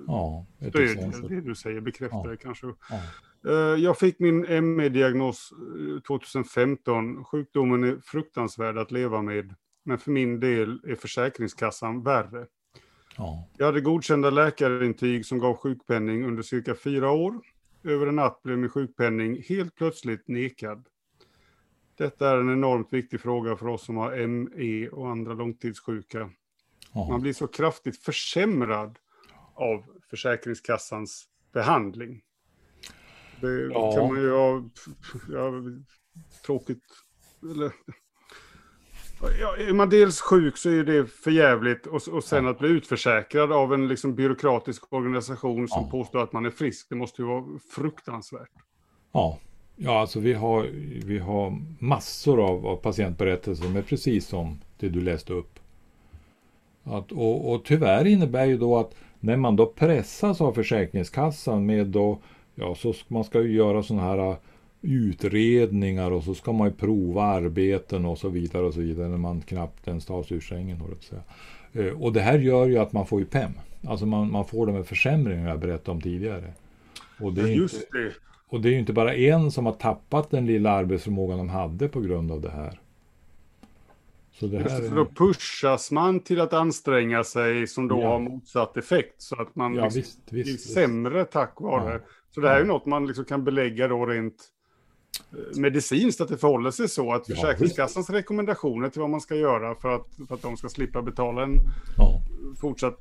ja, stödjer det du säger, bekräftar ja. det kanske. Ja. Eh, jag fick min ME-diagnos 2015. Eh, Sjukdomen är fruktansvärd att leva med, men för min del är Försäkringskassan värre. Ja. Jag hade godkända läkarintyg som gav sjukpenning under cirka fyra år. Över en natt blev min sjukpenning helt plötsligt nekad. Detta är en enormt viktig fråga för oss som har ME och andra långtidssjuka. Ja. Man blir så kraftigt försämrad av Försäkringskassans behandling. Det ja. kan man ju ha, ja, tråkigt, eller, ja, är man dels sjuk så är det förjävligt och, och sen ja. att bli utförsäkrad av en liksom byråkratisk organisation som påstår att man är frisk, det måste ju vara fruktansvärt. Ja, Ja, alltså vi har, vi har massor av, av patientberättelser med precis som det du läste upp. Att, och, och tyvärr innebär ju då att när man då pressas av Försäkringskassan med då ja, så man ska ju göra sådana här utredningar och så ska man ju prova arbeten och så vidare och så vidare när man knappt ens tar sig ur sängen. Eh, och det här gör ju att man får ju PEM. Alltså man, man får de här försämringarna jag berättade om tidigare. Och det, är Just inte, det. och det är ju inte bara en som har tappat den lilla arbetsförmågan de hade på grund av det här. Så det Just här är, för då pushas man till att anstränga sig som då Ja. har motsatt effekt. Så att man ja liksom visst, blir visst, visst. sämre tack vare. Ja. Så det här är ju Ja. något man liksom kan belägga då rent medicinskt att det förhåller sig så att Ja, Försäkringskassans rekommendationer till vad man ska göra för att, för att de ska slippa betala en Ja. fortsatt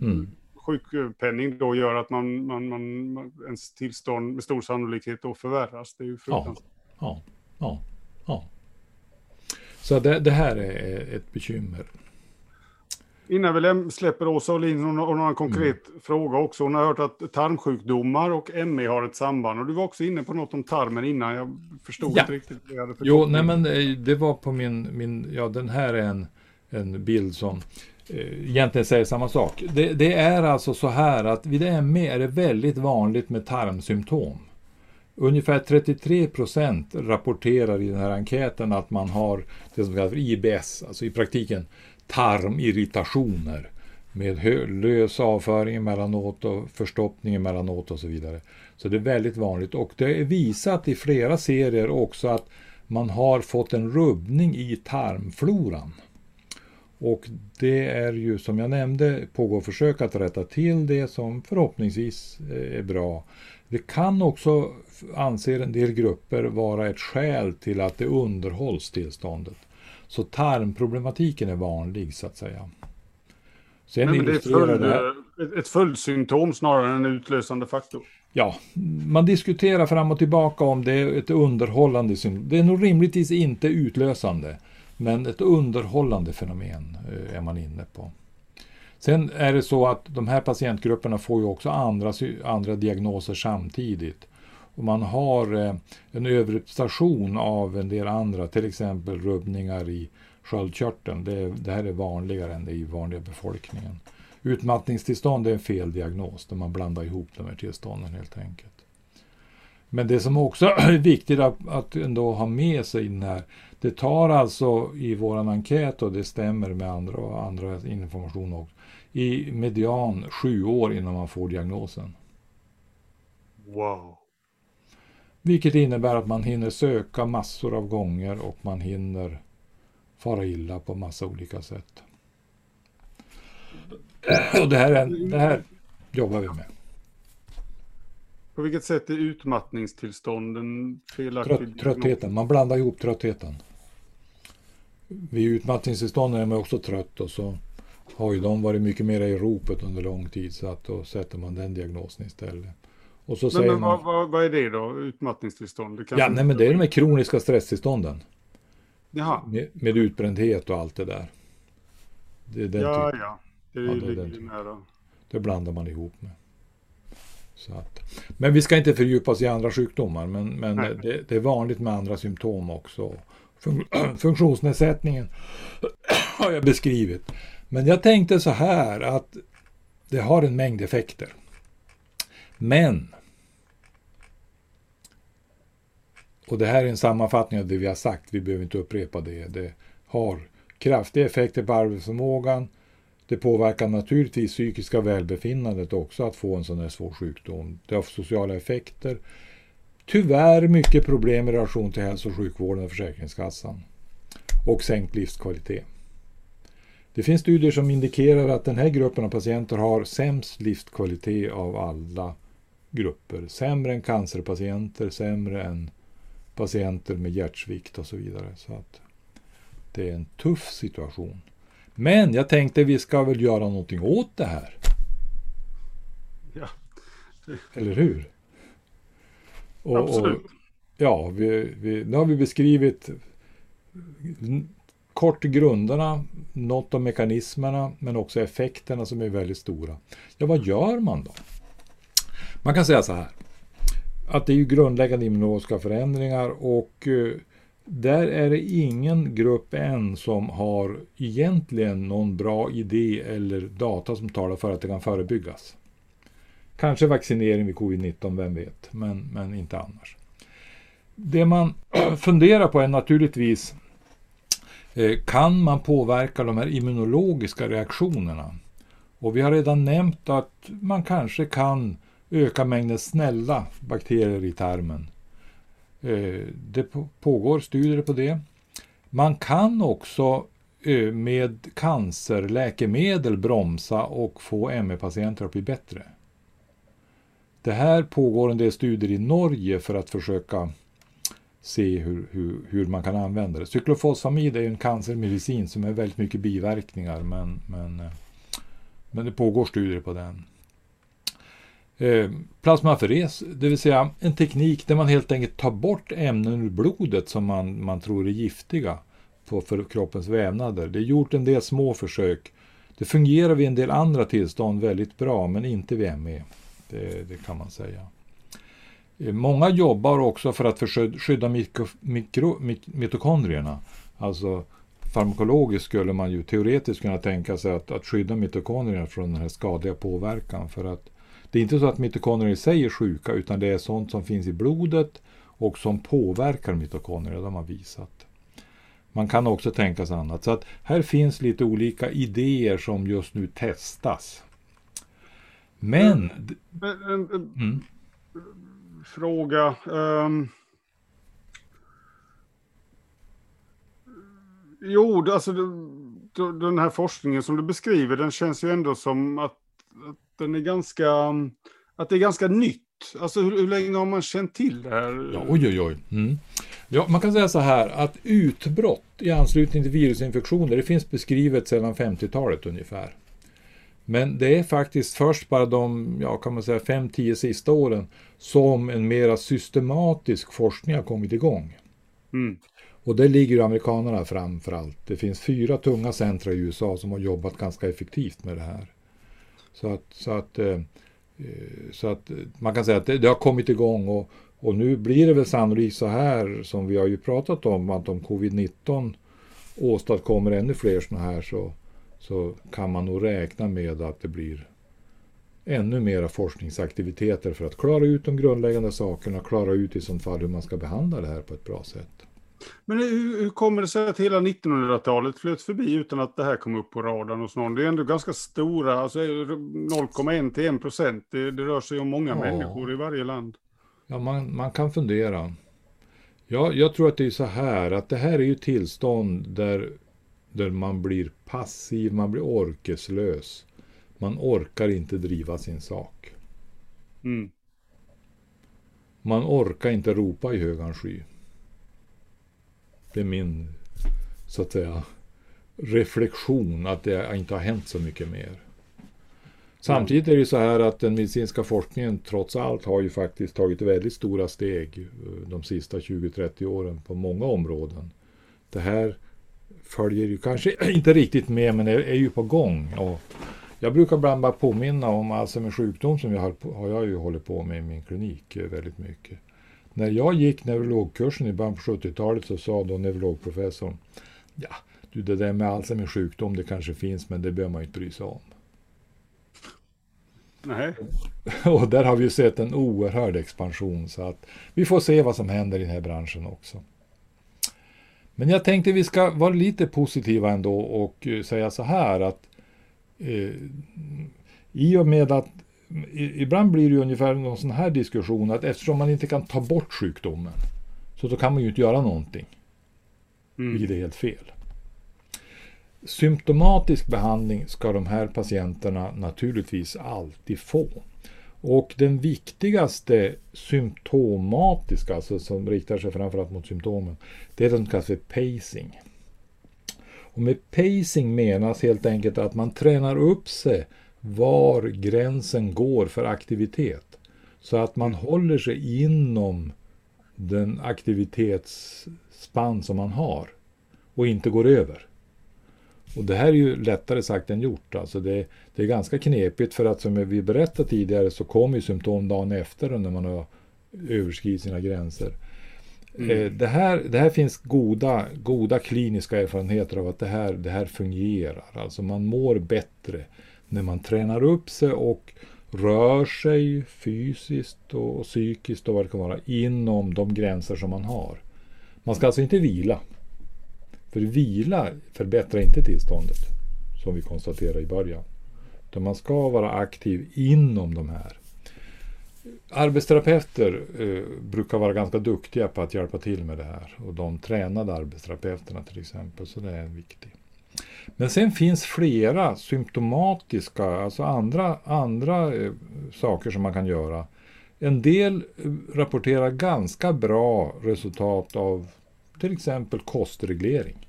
Mm. sjukpenning då gör att man, man, man, man, ens tillstånd med stor sannolikhet då förvärras. Det är ju fruktansvärt. Ja, ja, ja. Så det, det här är ett bekymmer. Innan vi släpper Åsa hon har hon har en konkret Mm. fråga också. Hon har hört att tarmsjukdomar och ME har ett samband. Och du var också inne på något om tarmen innan. Jag förstod Ja. inte riktigt vad jag hade Jo, nej men eh, det var på min, min ja den här är en, en bild som eh, egentligen säger samma sak. Det, det är alltså så här att vid ME är det väldigt vanligt med tarmsymptom. Ungefär 33 procent rapporterar i den här enkäten att man har det som kallas för IBS, alltså i praktiken tarmirritationer med lös avföring emellanåt och förstoppning emellanåt och så vidare. Så det är väldigt vanligt och det är visat i flera serier också att man har fått en rubbning i tarmfloran. Och det är ju som jag nämnde pågår försök att rätta till det som förhoppningsvis eh, är bra. Det kan också, anser en del grupper, vara ett skäl till att det underhålls tillståndet. Så tarmproblematiken är vanlig så att säga. Sen Nej, det är följd, det ett- följdsymptom snarare än en utlösande faktor. Ja, man diskuterar fram och tillbaka om det är ett underhållande syndrom. Det är nog rimligtvis inte utlösande, men ett underhållande fenomen eh, är man inne på. Sen är det så att de här patientgrupperna får ju också andra, andra diagnoser samtidigt. Och man har eh, en överrepresentation av en del andra, till exempel rubbningar i sköldkörteln. Det, det här är vanligare än det i vanliga befolkningen. Utmattningstillstånd är en feldiagnos där man blandar ihop de här tillstånden helt enkelt. Men det som också <clears throat> är viktigt att, att ändå ha med sig i den här, det tar alltså i våran enkät och det stämmer med andra, andra information också, i median sju år innan man får diagnosen. Wow. Vilket innebär att man hinner söka massor av gånger och man hinner fara illa på massa olika sätt. Och det här, är, det här jobbar vi med. På vilket sätt är utmattningstillstånden felaktig? Trött, tröttheten, man blandar ihop tröttheten. Vid utmattningstillstånden är man också trött och så har ju de varit mycket mer i ropet under lång tid så att då sätter man den diagnosen istället. Och så Men, säger men man... vad, vad, är det då? Utmattningstillstånd? Det Ja, nej, men det är de här kroniska stresstillstånden. Jaha. Med, med utbrändhet och allt det där. Det är den Ja, typen. ja. Det, Ja, det ligger den typen. nära. Det blandar man ihop med. Så att, men vi ska inte fördjupa oss i andra sjukdomar, men, men det, det är vanligt med andra symptom också. Fun <clears throat> funktionsnedsättningen <clears throat> har jag beskrivit. Men jag tänkte så här att det har en mängd effekter. Men och det här är en sammanfattning av det vi har sagt, vi behöver inte upprepa det. Det har kraftiga effekter på arbetsförmågan, det påverkar naturligtvis psykiska välbefinnandet också att få en sån här svår sjukdom. Det har sociala effekter. Tyvärr mycket problem i relation till hälso och sjukvården och Försäkringskassan. Och sänkt livskvalitet. Det finns studier som indikerar att den här gruppen av patienter har sämst livskvalitet av alla grupper. Sämre än cancerpatienter, sämre än patienter med hjärtsvikt och så vidare. Så att det är en tuff situation. Men jag tänkte vi ska väl göra någonting åt det här. Ja. Eller hur? Och, Absolut. Och, ja, vi, vi, nu har vi beskrivit kort grunderna, något om mekanismerna, men också effekterna som är väldigt stora. Ja, vad gör man då? Man kan säga så här, att det är ju grundläggande immunologiska förändringar och eh, där är det ingen grupp än som har egentligen någon bra idé eller data som talar för att det kan förebyggas. Kanske vaccinering vid covid-19, vem vet, men, men inte annars. Det man <clears throat> funderar på är naturligtvis eh, kan man påverka de här immunologiska reaktionerna? Och vi har redan nämnt att man kanske kan öka mängden snälla bakterier i tarmen. Eh, det pågår studier på det. Man kan också eh, med cancerläkemedel bromsa och få ME-patienter att bli bättre. Det här pågår en del studier i Norge för att försöka se hur, hur, hur man kan använda det. Cyklofosfamid är en cancermedicin som är väldigt mycket biverkningar men, men, eh, men det pågår studier på den. Eh, plasmaferes, det vill säga en teknik där man helt enkelt tar bort ämnen ur blodet som man, man tror är giftiga på, för kroppens vävnader. Det är gjort en del små försök. Det fungerar vid en del andra tillstånd väldigt bra men inte vid ME. Det, det kan man säga. Eh, många jobbar också för att skydda mikro, mikro, mitokondrierna. Alltså farmakologiskt skulle man ju teoretiskt kunna tänka sig att, att skydda mitokondrierna från den här skadliga påverkan. För att det är inte så att mitokondrier i sig är sjuka utan det är sånt som finns i blodet och som påverkar mitokondrier, de har visat. Man kan också tänka sig annat. Så att här finns lite olika idéer som just nu testas. Men... En, en, mm. Fråga. Um, jo, alltså den här forskningen som du beskriver, den känns ju ändå som att den är ganska, att det är ganska nytt. Alltså hur, hur länge har man känt till det här? Ja, oj, oj, oj. Mm. Ja, man kan säga så här att utbrott i anslutning till virusinfektioner, det finns beskrivet sedan 50-talet ungefär. Men det är faktiskt först bara de, ja kan man säga, 5-10 sista åren som en mera systematisk forskning har kommit igång. Mm. Och det ligger amerikanerna framför allt. Det finns fyra tunga centra i USA som har jobbat ganska effektivt med det här. Så att, så att, eh, eh, så att eh, man kan säga att det, det, har kommit igång och, och nu blir det väl sannolikt så här som vi har ju pratat om att om covid-19 åstadkommer ännu fler sådana här så, så kan man nog räkna med att det blir ännu mera forskningsaktiviteter för att klara ut de grundläggande sakerna, klara ut i sånt fall hur man ska behandla det här på ett bra sätt. Men hur, hur kommer det sig att hela 1900-talet flöt förbi utan att det här kom upp på radarn hos någon? Det är ändå ganska stora, alltså 0,1 till 1 procent. Det, det, rör sig om många ja. människor i varje land. Ja, man, man kan fundera. Ja, jag tror att det är så här att det här är ju tillstånd där, där man blir passiv, man blir orkeslös. Man orkar inte driva sin sak. Mm. Man orkar inte ropa i högan sky. Det är min, så att säga, reflektion att det inte har hänt så mycket mer. Samtidigt är det så här att den medicinska forskningen trots allt har ju faktiskt tagit väldigt stora steg eh, de sista 20-30 åren på många områden. Det här följer ju kanske <clears throat> inte riktigt med men är, är ju på gång. Och jag brukar ibland bara påminna om alltså, Alzheimers sjukdom som jag har, har jag ju hållit på med i min klinik eh, väldigt mycket. När jag gick neurologkursen i början på 70-talet så sa då neurologprofessorn Ja, du det där med Alzheimers sjukdom det kanske finns men det behöver man inte bry sig om. Nej. <laughs> Och där har vi ju sett en oerhörd expansion så att vi får se vad som händer i den här branschen också. Men jag tänkte vi ska vara lite positiva ändå och eh, säga så här att eh, i och med att ibland blir det ju ungefär någon sån här diskussion att eftersom man inte kan ta bort sjukdomen så då kan man ju inte göra någonting. Mm. Vilket är helt fel. Symptomatisk behandling ska de här patienterna naturligtvis alltid få. Och den viktigaste symptomatiska, alltså som riktar sig framförallt mot symptomen, det är det som kallas för pacing. Och med pacing menas helt enkelt att man tränar upp sig var gränsen går för aktivitet. Så att man håller sig inom den aktivitetsspann som man har och inte går över. Och det här är ju lättare sagt än gjort. Alltså det, det är ganska knepigt för att som vi berättade tidigare så kommer ju symptom dagen efter när man har överskridit sina gränser. Mm. Eh, det, här, det här finns goda, goda kliniska erfarenheter av att det här, det här fungerar. Alltså man mår bättre när man tränar upp sig och rör sig fysiskt och psykiskt och vad det kan vara inom de gränser som man har. Man ska alltså inte vila. För vila förbättrar inte tillståndet, som vi konstaterade i början. Utan man ska vara aktiv inom de här. Arbetsterapeuter eh, brukar vara ganska duktiga på att hjälpa till med det här. Och de tränade arbetsterapeuterna till exempel, så det är viktigt. Men sen finns flera symptomatiska, alltså andra, andra eh, saker som man kan göra. En del eh, rapporterar ganska bra resultat av till exempel kostreglering.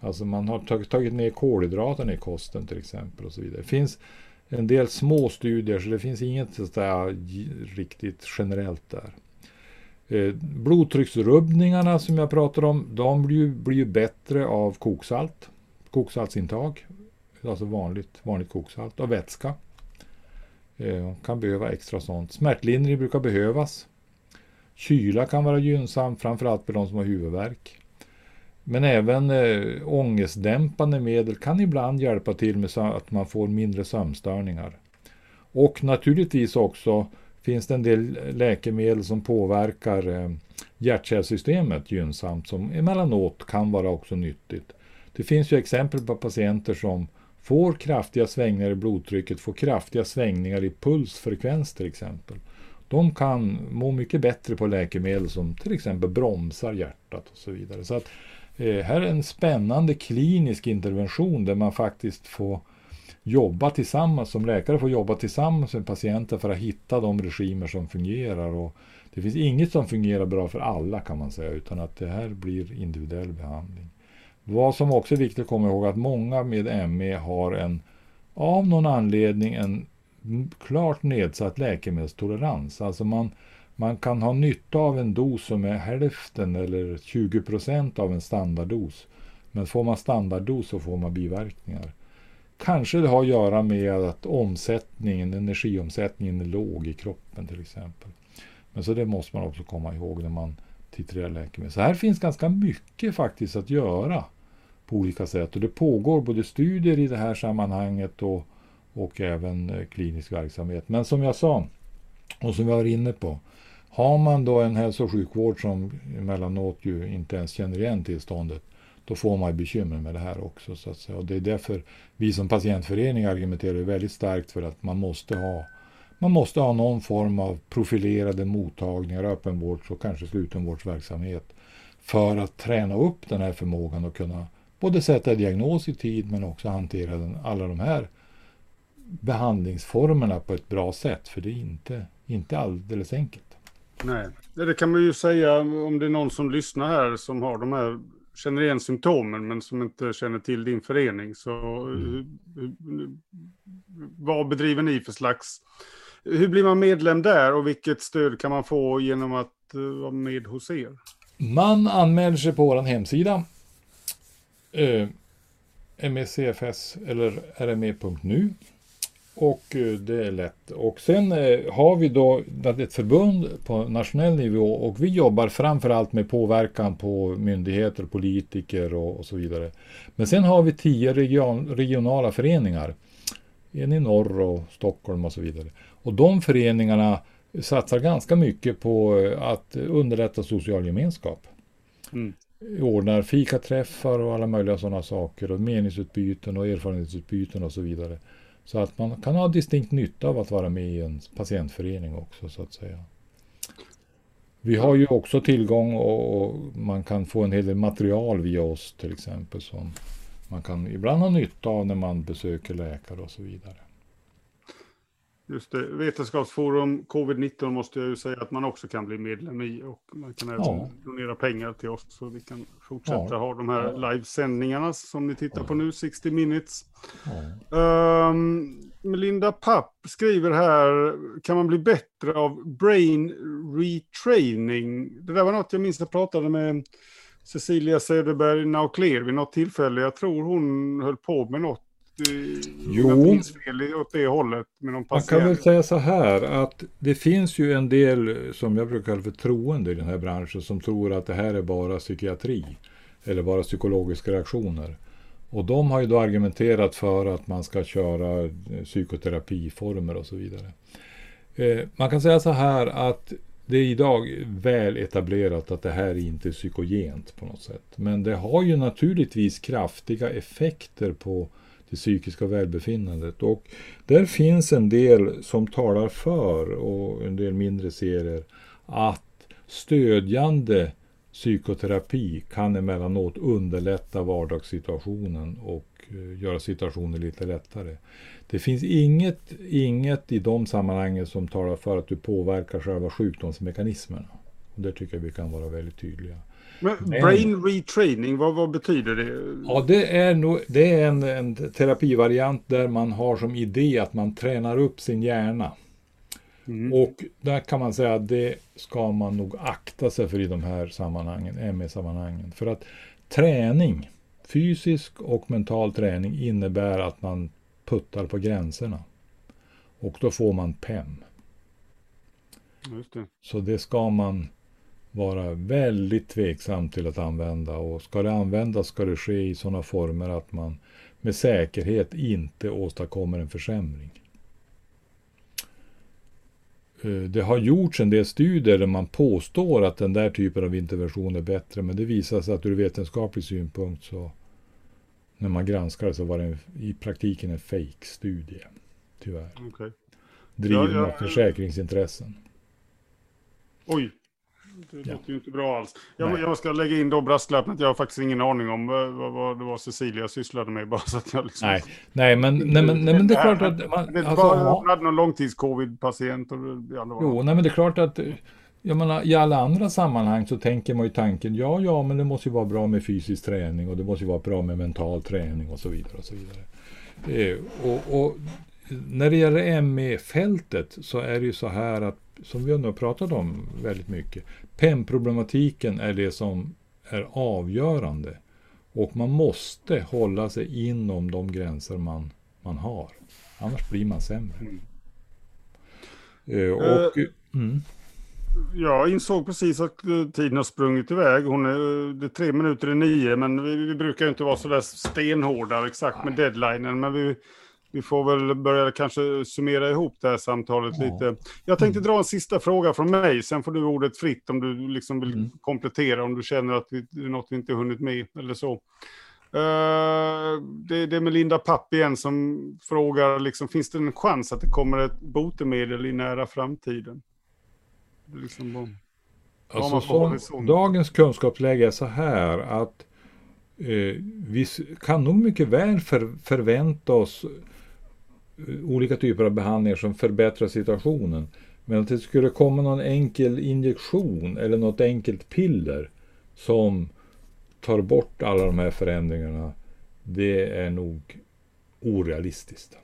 Alltså man har tagit, ner kolhydraterna i kosten till exempel och så vidare. Det finns en del små studier så det finns inget sådär riktigt generellt där. Eh, blodtrycksrubbningarna som jag pratar om, de blir ju, blir ju bättre av koksalt koksaltsintag, alltså vanligt, vanligt koksalt, och vätska. Eh, kan behöva extra sånt. Smärtlindring brukar behövas. Kyla kan vara gynnsamt, framförallt för de som har huvudvärk. Men även eh, ångestdämpande medel kan ibland hjälpa till med att man får mindre sömnstörningar. Och naturligtvis också finns det en del läkemedel som påverkar eh, hjärtkärlsystemet gynnsamt som emellanåt kan vara också nyttigt. Det finns ju exempel på patienter som får kraftiga svängningar i blodtrycket, får kraftiga svängningar i pulsfrekvens till exempel. De kan må mycket bättre på läkemedel som till exempel bromsar hjärtat och så vidare. Så att, eh, här är en spännande klinisk intervention där man faktiskt får jobba tillsammans, som läkare får jobba tillsammans med patienter för att hitta de regimer som fungerar. Och det finns inget som fungerar bra för alla kan man säga, utan att det här blir individuell behandling. Vad som också är viktigt att komma ihåg är att många med ME har en av någon anledning en klart nedsatt läkemedelstolerans. Alltså man, man kan ha nytta av en dos som är hälften eller 20 procent av en standarddos. Men får man standarddos så får man biverkningar. Kanske det har att göra med att omsättningen, energiomsättningen är låg i kroppen till exempel. Men så det måste man också komma ihåg när man titulerar läkemedel. Så här finns ganska mycket faktiskt att göra på olika sätt. Och det pågår både studier i det här sammanhanget och, och även eh, klinisk verksamhet. Men som jag sa, och som vi var inne på, har man då en hälso och sjukvård som emellanåt ju inte ens känner igen tillståndet, då får man bekymmer med det här också. Så att säga. Och det är därför vi som patientförening argumenterar väldigt starkt för att man måste ha man måste ha någon form av profilerade mottagningar, öppenvårds och kanske slutenvårdsverksamhet för att träna upp den här förmågan och kunna både sätta diagnos i tid men också hantera den, alla de här behandlingsformerna på ett bra sätt. För det är inte, inte alldeles enkelt. Nej, det kan man ju säga om det är någon som lyssnar här som har de här känner igen symptomen men som inte känner till din förening. Så mm. vad bedriver ni för slags... Hur blir man medlem där och vilket stöd kan man få genom att uh, vara med hos er? Man anmäler sig på vår hemsida eh, MECFS eller rme.nu. Och eh, det är lätt. Och sen eh, har vi då ett förbund på nationell nivå och vi jobbar framförallt med påverkan på myndigheter, politiker och, och så vidare. Men sen har vi tio region, regionala föreningar. En i norr och Stockholm och så vidare. Och de föreningarna satsar ganska mycket på eh, att underlätta social gemenskap. Mm ordnar fikaträffar och alla möjliga sådana saker och meningsutbyten och erfarenhetsutbyten och så vidare. Så att man kan ha distinkt nytta av att vara med i en patientförening också så att säga. Vi har ju också tillgång och man kan få en hel del material via oss till exempel som man kan ibland ha nytta av när man besöker läkare och så vidare. Just det, Vetenskapsforum covid-19 måste jag ju säga att man också kan bli medlem i och man kan även ja. donera pengar till oss så vi kan fortsätta ja. ha de här livesändningarna som ni tittar ja. på nu, 60 minutes. Um, Melinda Papp skriver här, kan man bli bättre av brain retraining? Det där var något jag minns jag pratade med Cecilia Söderberg Naucler vid något tillfälle. Jag tror hon höll på med något jo. åt det hållet Man kan väl säga så här att det finns ju en del som jag brukar kalla för troende i den här branschen som tror att det här är bara psykiatri eller bara psykologiska reaktioner. Och de har ju då argumenterat för att man ska köra eh, psykoterapiformer och så vidare. Eh, man kan säga så här att det är idag väl etablerat att det här inte är psykogent på något sätt. Men det har ju naturligtvis kraftiga effekter på det psykiska välbefinnandet. Och där finns en del som talar för och en del mindre serier att stödjande psykoterapi kan emellanåt underlätta vardagssituationen och eh, göra situationen lite lättare. Det finns inget, inget i de sammanhangen som talar för att du påverkar själva sjukdomsmekanismerna. Och där tycker jag vi kan vara väldigt tydliga. Men brain retraining, vad, vad betyder det? Ja, det är, nog, det är en, en terapivariant där man har som idé att man tränar upp sin hjärna. Mm. Och där kan man säga att det ska man nog akta sig för i de här sammanhangen, ME-sammanhangen. För att träning, fysisk och mental träning innebär att man puttar på gränserna. Och då får man PEM. Det. Så det ska man vara väldigt tveksam till att använda. Och ska det användas ska det ske i sådana former att man med säkerhet inte åstadkommer en försämring. Eh, det har gjorts en del studier där man påstår att den där typen av intervention är bättre, men det visar sig att ur vetenskaplig synpunkt så när man granskar det så var det i praktiken en fake-studie. Tyvärr. Okay. Driven ja, ja, av försäkringsintressen. Oj, det låter ju inte bra alls. Jag, jag, ska lägga in då brasklappen att jag har faktiskt ingen aning om vad, vad det var Cecilia sysslade med. <laughs> Bara så att jag liksom... nej. nej, men, nej, men, nej, men det är klart att... Man, det alltså, bara, ja. hade någon långtids-covid-patient. Jo, nej, men det är klart att jag menar, I alla andra sammanhang så tänker man ju tanken, ja, ja, men det måste ju vara bra med fysisk träning och det måste ju vara bra med mental träning och så vidare. Och så vidare. Eh, och, och, när det gäller ME-fältet så är det ju så här att, som vi har nu pratat om väldigt mycket, PEM-problematiken är det som är avgörande. Och man måste hålla sig inom de gränser man, man har. Annars blir man sämre. Mm. Eh, och, uh, mm. Jag insåg precis att eh, tiden har sprungit iväg. Hon är, det är tre minuter i nio, men vi, vi brukar inte vara så där stenhårda exakt med deadlinen. Men vi, vi får väl börja kanske summera ihop det här samtalet ja. lite. Jag tänkte mm. dra en sista fråga från mig, sen får du ordet fritt om du liksom vill mm. komplettera, om du känner att det är något vi inte hunnit med eller så. Uh, det, det är Melinda Papp igen som frågar, liksom, finns det en chans att det kommer ett botemedel i nära framtiden? Liksom alltså, som, dagens kunskapsläge är så här att eh, vi kan nog mycket väl för, förvänta oss olika typer av behandlingar som förbättrar situationen. Men att det skulle komma någon enkel injektion eller något enkelt piller som tar bort alla de här förändringarna, det är nog orealistiskt.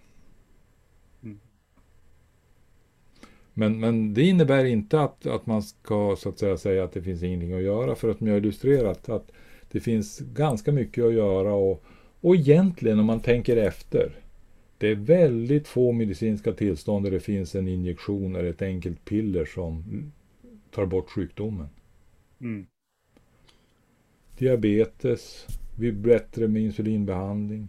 Men, men det innebär inte att, att man ska så att säga, säga att det finns ingenting att göra för att man har illustrerat att det finns ganska mycket att göra och, och egentligen om man tänker efter det är väldigt få medicinska tillstånd där det finns en injektion eller ett enkelt piller som tar bort sjukdomen. Mm. Diabetes blir bättre med insulinbehandling.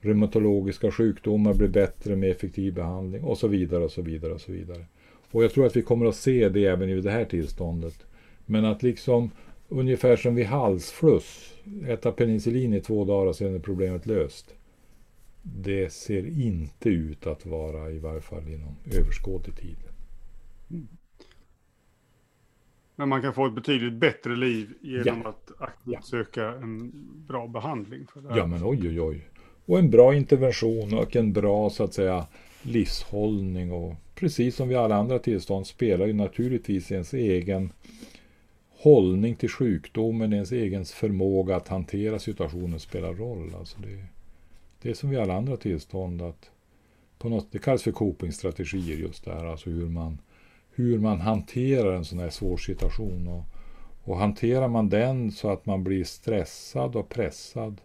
Reumatologiska sjukdomar blir bättre med effektiv behandling och så vidare och så vidare och så vidare. Och jag tror att vi kommer att se det även i det här tillståndet. Men att liksom ungefär som vid halsfluss, äta penicillin i två dagar och sen är problemet löst. Det ser inte ut att vara i varje fall inom överskådlig tid. Mm. Men man kan få ett betydligt bättre liv genom ja. att aktivt ja. söka en bra behandling. För det Ja men oj oj oj. Och en bra intervention och en bra så att säga livshållning och precis som vid alla andra tillstånd spelar ju naturligtvis ens egen hållning till sjukdomen, ens egen förmåga att hantera situationen spelar roll. Alltså det, det är som vid alla andra tillstånd att på något, det kallas för copingstrategier just där, alltså hur man, hur man hanterar en sån här svår situation. Och, och hanterar man den så att man blir stressad och pressad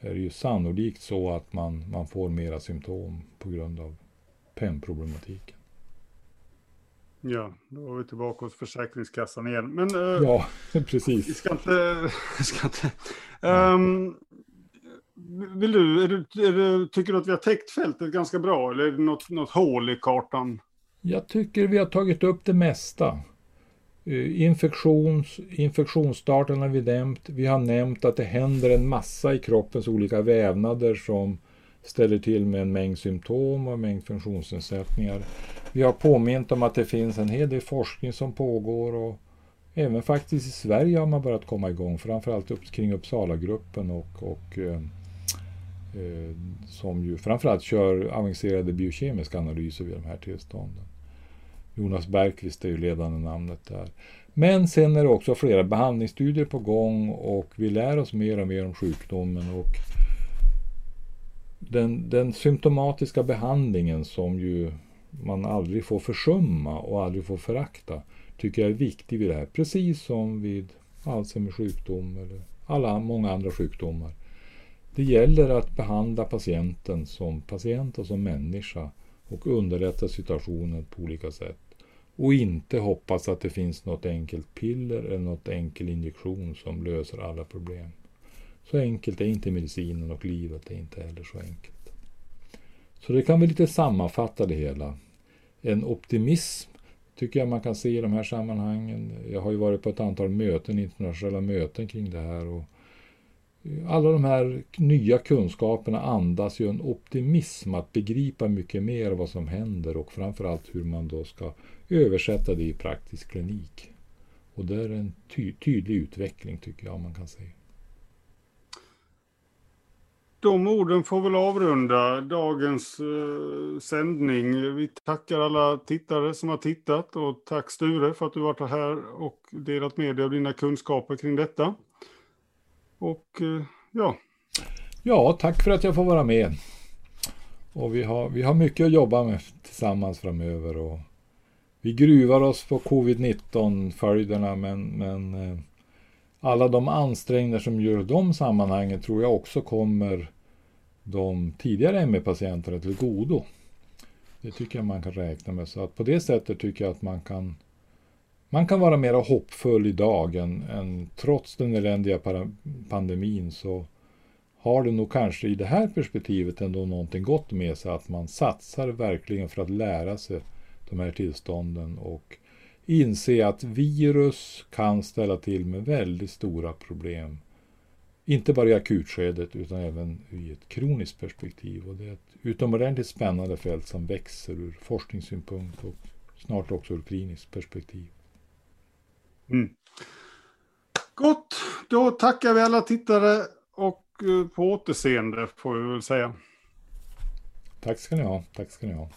är det ju sannolikt så att man, man får mera symptom på grund av PEM-problematiken. Ja, då var vi tillbaka hos Försäkringskassan igen. Men, uh, ja, <laughs> precis. Vi ska inte... Vi ska inte um, vill du, är du, är du, tycker du att vi har täckt fältet ganska bra eller är det något, något hål i kartan? Jag tycker vi har tagit upp det mesta. Eh, infektions, infektionsstarten har vi nämnt. Vi har nämnt att det händer en massa i kroppens olika vävnader som ställer till med en mängd symptom och en mängd funktionsnedsättningar. Vi har påmint om att det finns en hel del forskning som pågår och även faktiskt i Sverige har man börjat komma igång, framförallt upp, kring Uppsala-gruppen och, och eh, Eh, som ju framförallt kör avancerade biokemiska analyser vid de här tillstånden. Jonas Bergqvist är ju ledande namnet där. Men sen är det också flera behandlingsstudier på gång och vi lär oss mer och mer om sjukdomen och den, den symptomatiska behandlingen som ju man aldrig får försumma och aldrig får förakta tycker jag är viktig vid det här. Precis som vid Alzheimers sjukdom eller alla många andra sjukdomar. Det gäller att behandla patienten som patient och som människa och underlätta situationen på olika sätt. Och inte hoppas att det finns något enkelt piller eller något enkel injektion som löser alla problem. Så enkelt är inte medicinen och livet är inte heller så enkelt. Så det kan vi lite sammanfatta det hela. En optimism tycker jag man kan se i de här sammanhangen. Jag har ju varit på ett antal möten, internationella möten kring det här. Och alla de här nya kunskaperna andas ju en optimism att begripa mycket mer vad som händer och framförallt hur man då ska översätta det i praktisk klinik. Och det är en ty tydlig utveckling tycker jag man kan säga. De orden får väl avrunda dagens eh, sändning. Vi tackar alla tittare som har tittat och tack Sture för att du varit här och delat med dig av dina kunskaper kring detta. Och eh, ja. Ja, tack för att jag får vara med. Och vi har, vi har mycket att jobba med tillsammans framöver. Och vi gruvar oss på covid-19-följderna men, men eh, alla de ansträngningar som gör de sammanhangen tror jag också kommer de tidigare ME-patienterna till godo. Det tycker jag man kan räkna med. Så att på det sättet tycker jag att man kan man kan vara mer hoppfull idag än, än trots den eländiga pandemin så har det nog kanske i det här perspektivet ändå någonting gott med sig att man satsar verkligen för att lära sig de här tillstånden och inse att virus kan ställa till med väldigt stora problem. Inte bara i akutskedet utan även i ett kroniskt perspektiv. Och det är ett utomordentligt spännande fält som växer ur forskningssynpunkt och snart också ur kliniskt perspektiv. Mm. Gott, då tackar vi alla tittare och eh, på återseende får vi väl säga. Tack ska ni ha. Tack ska ni ha.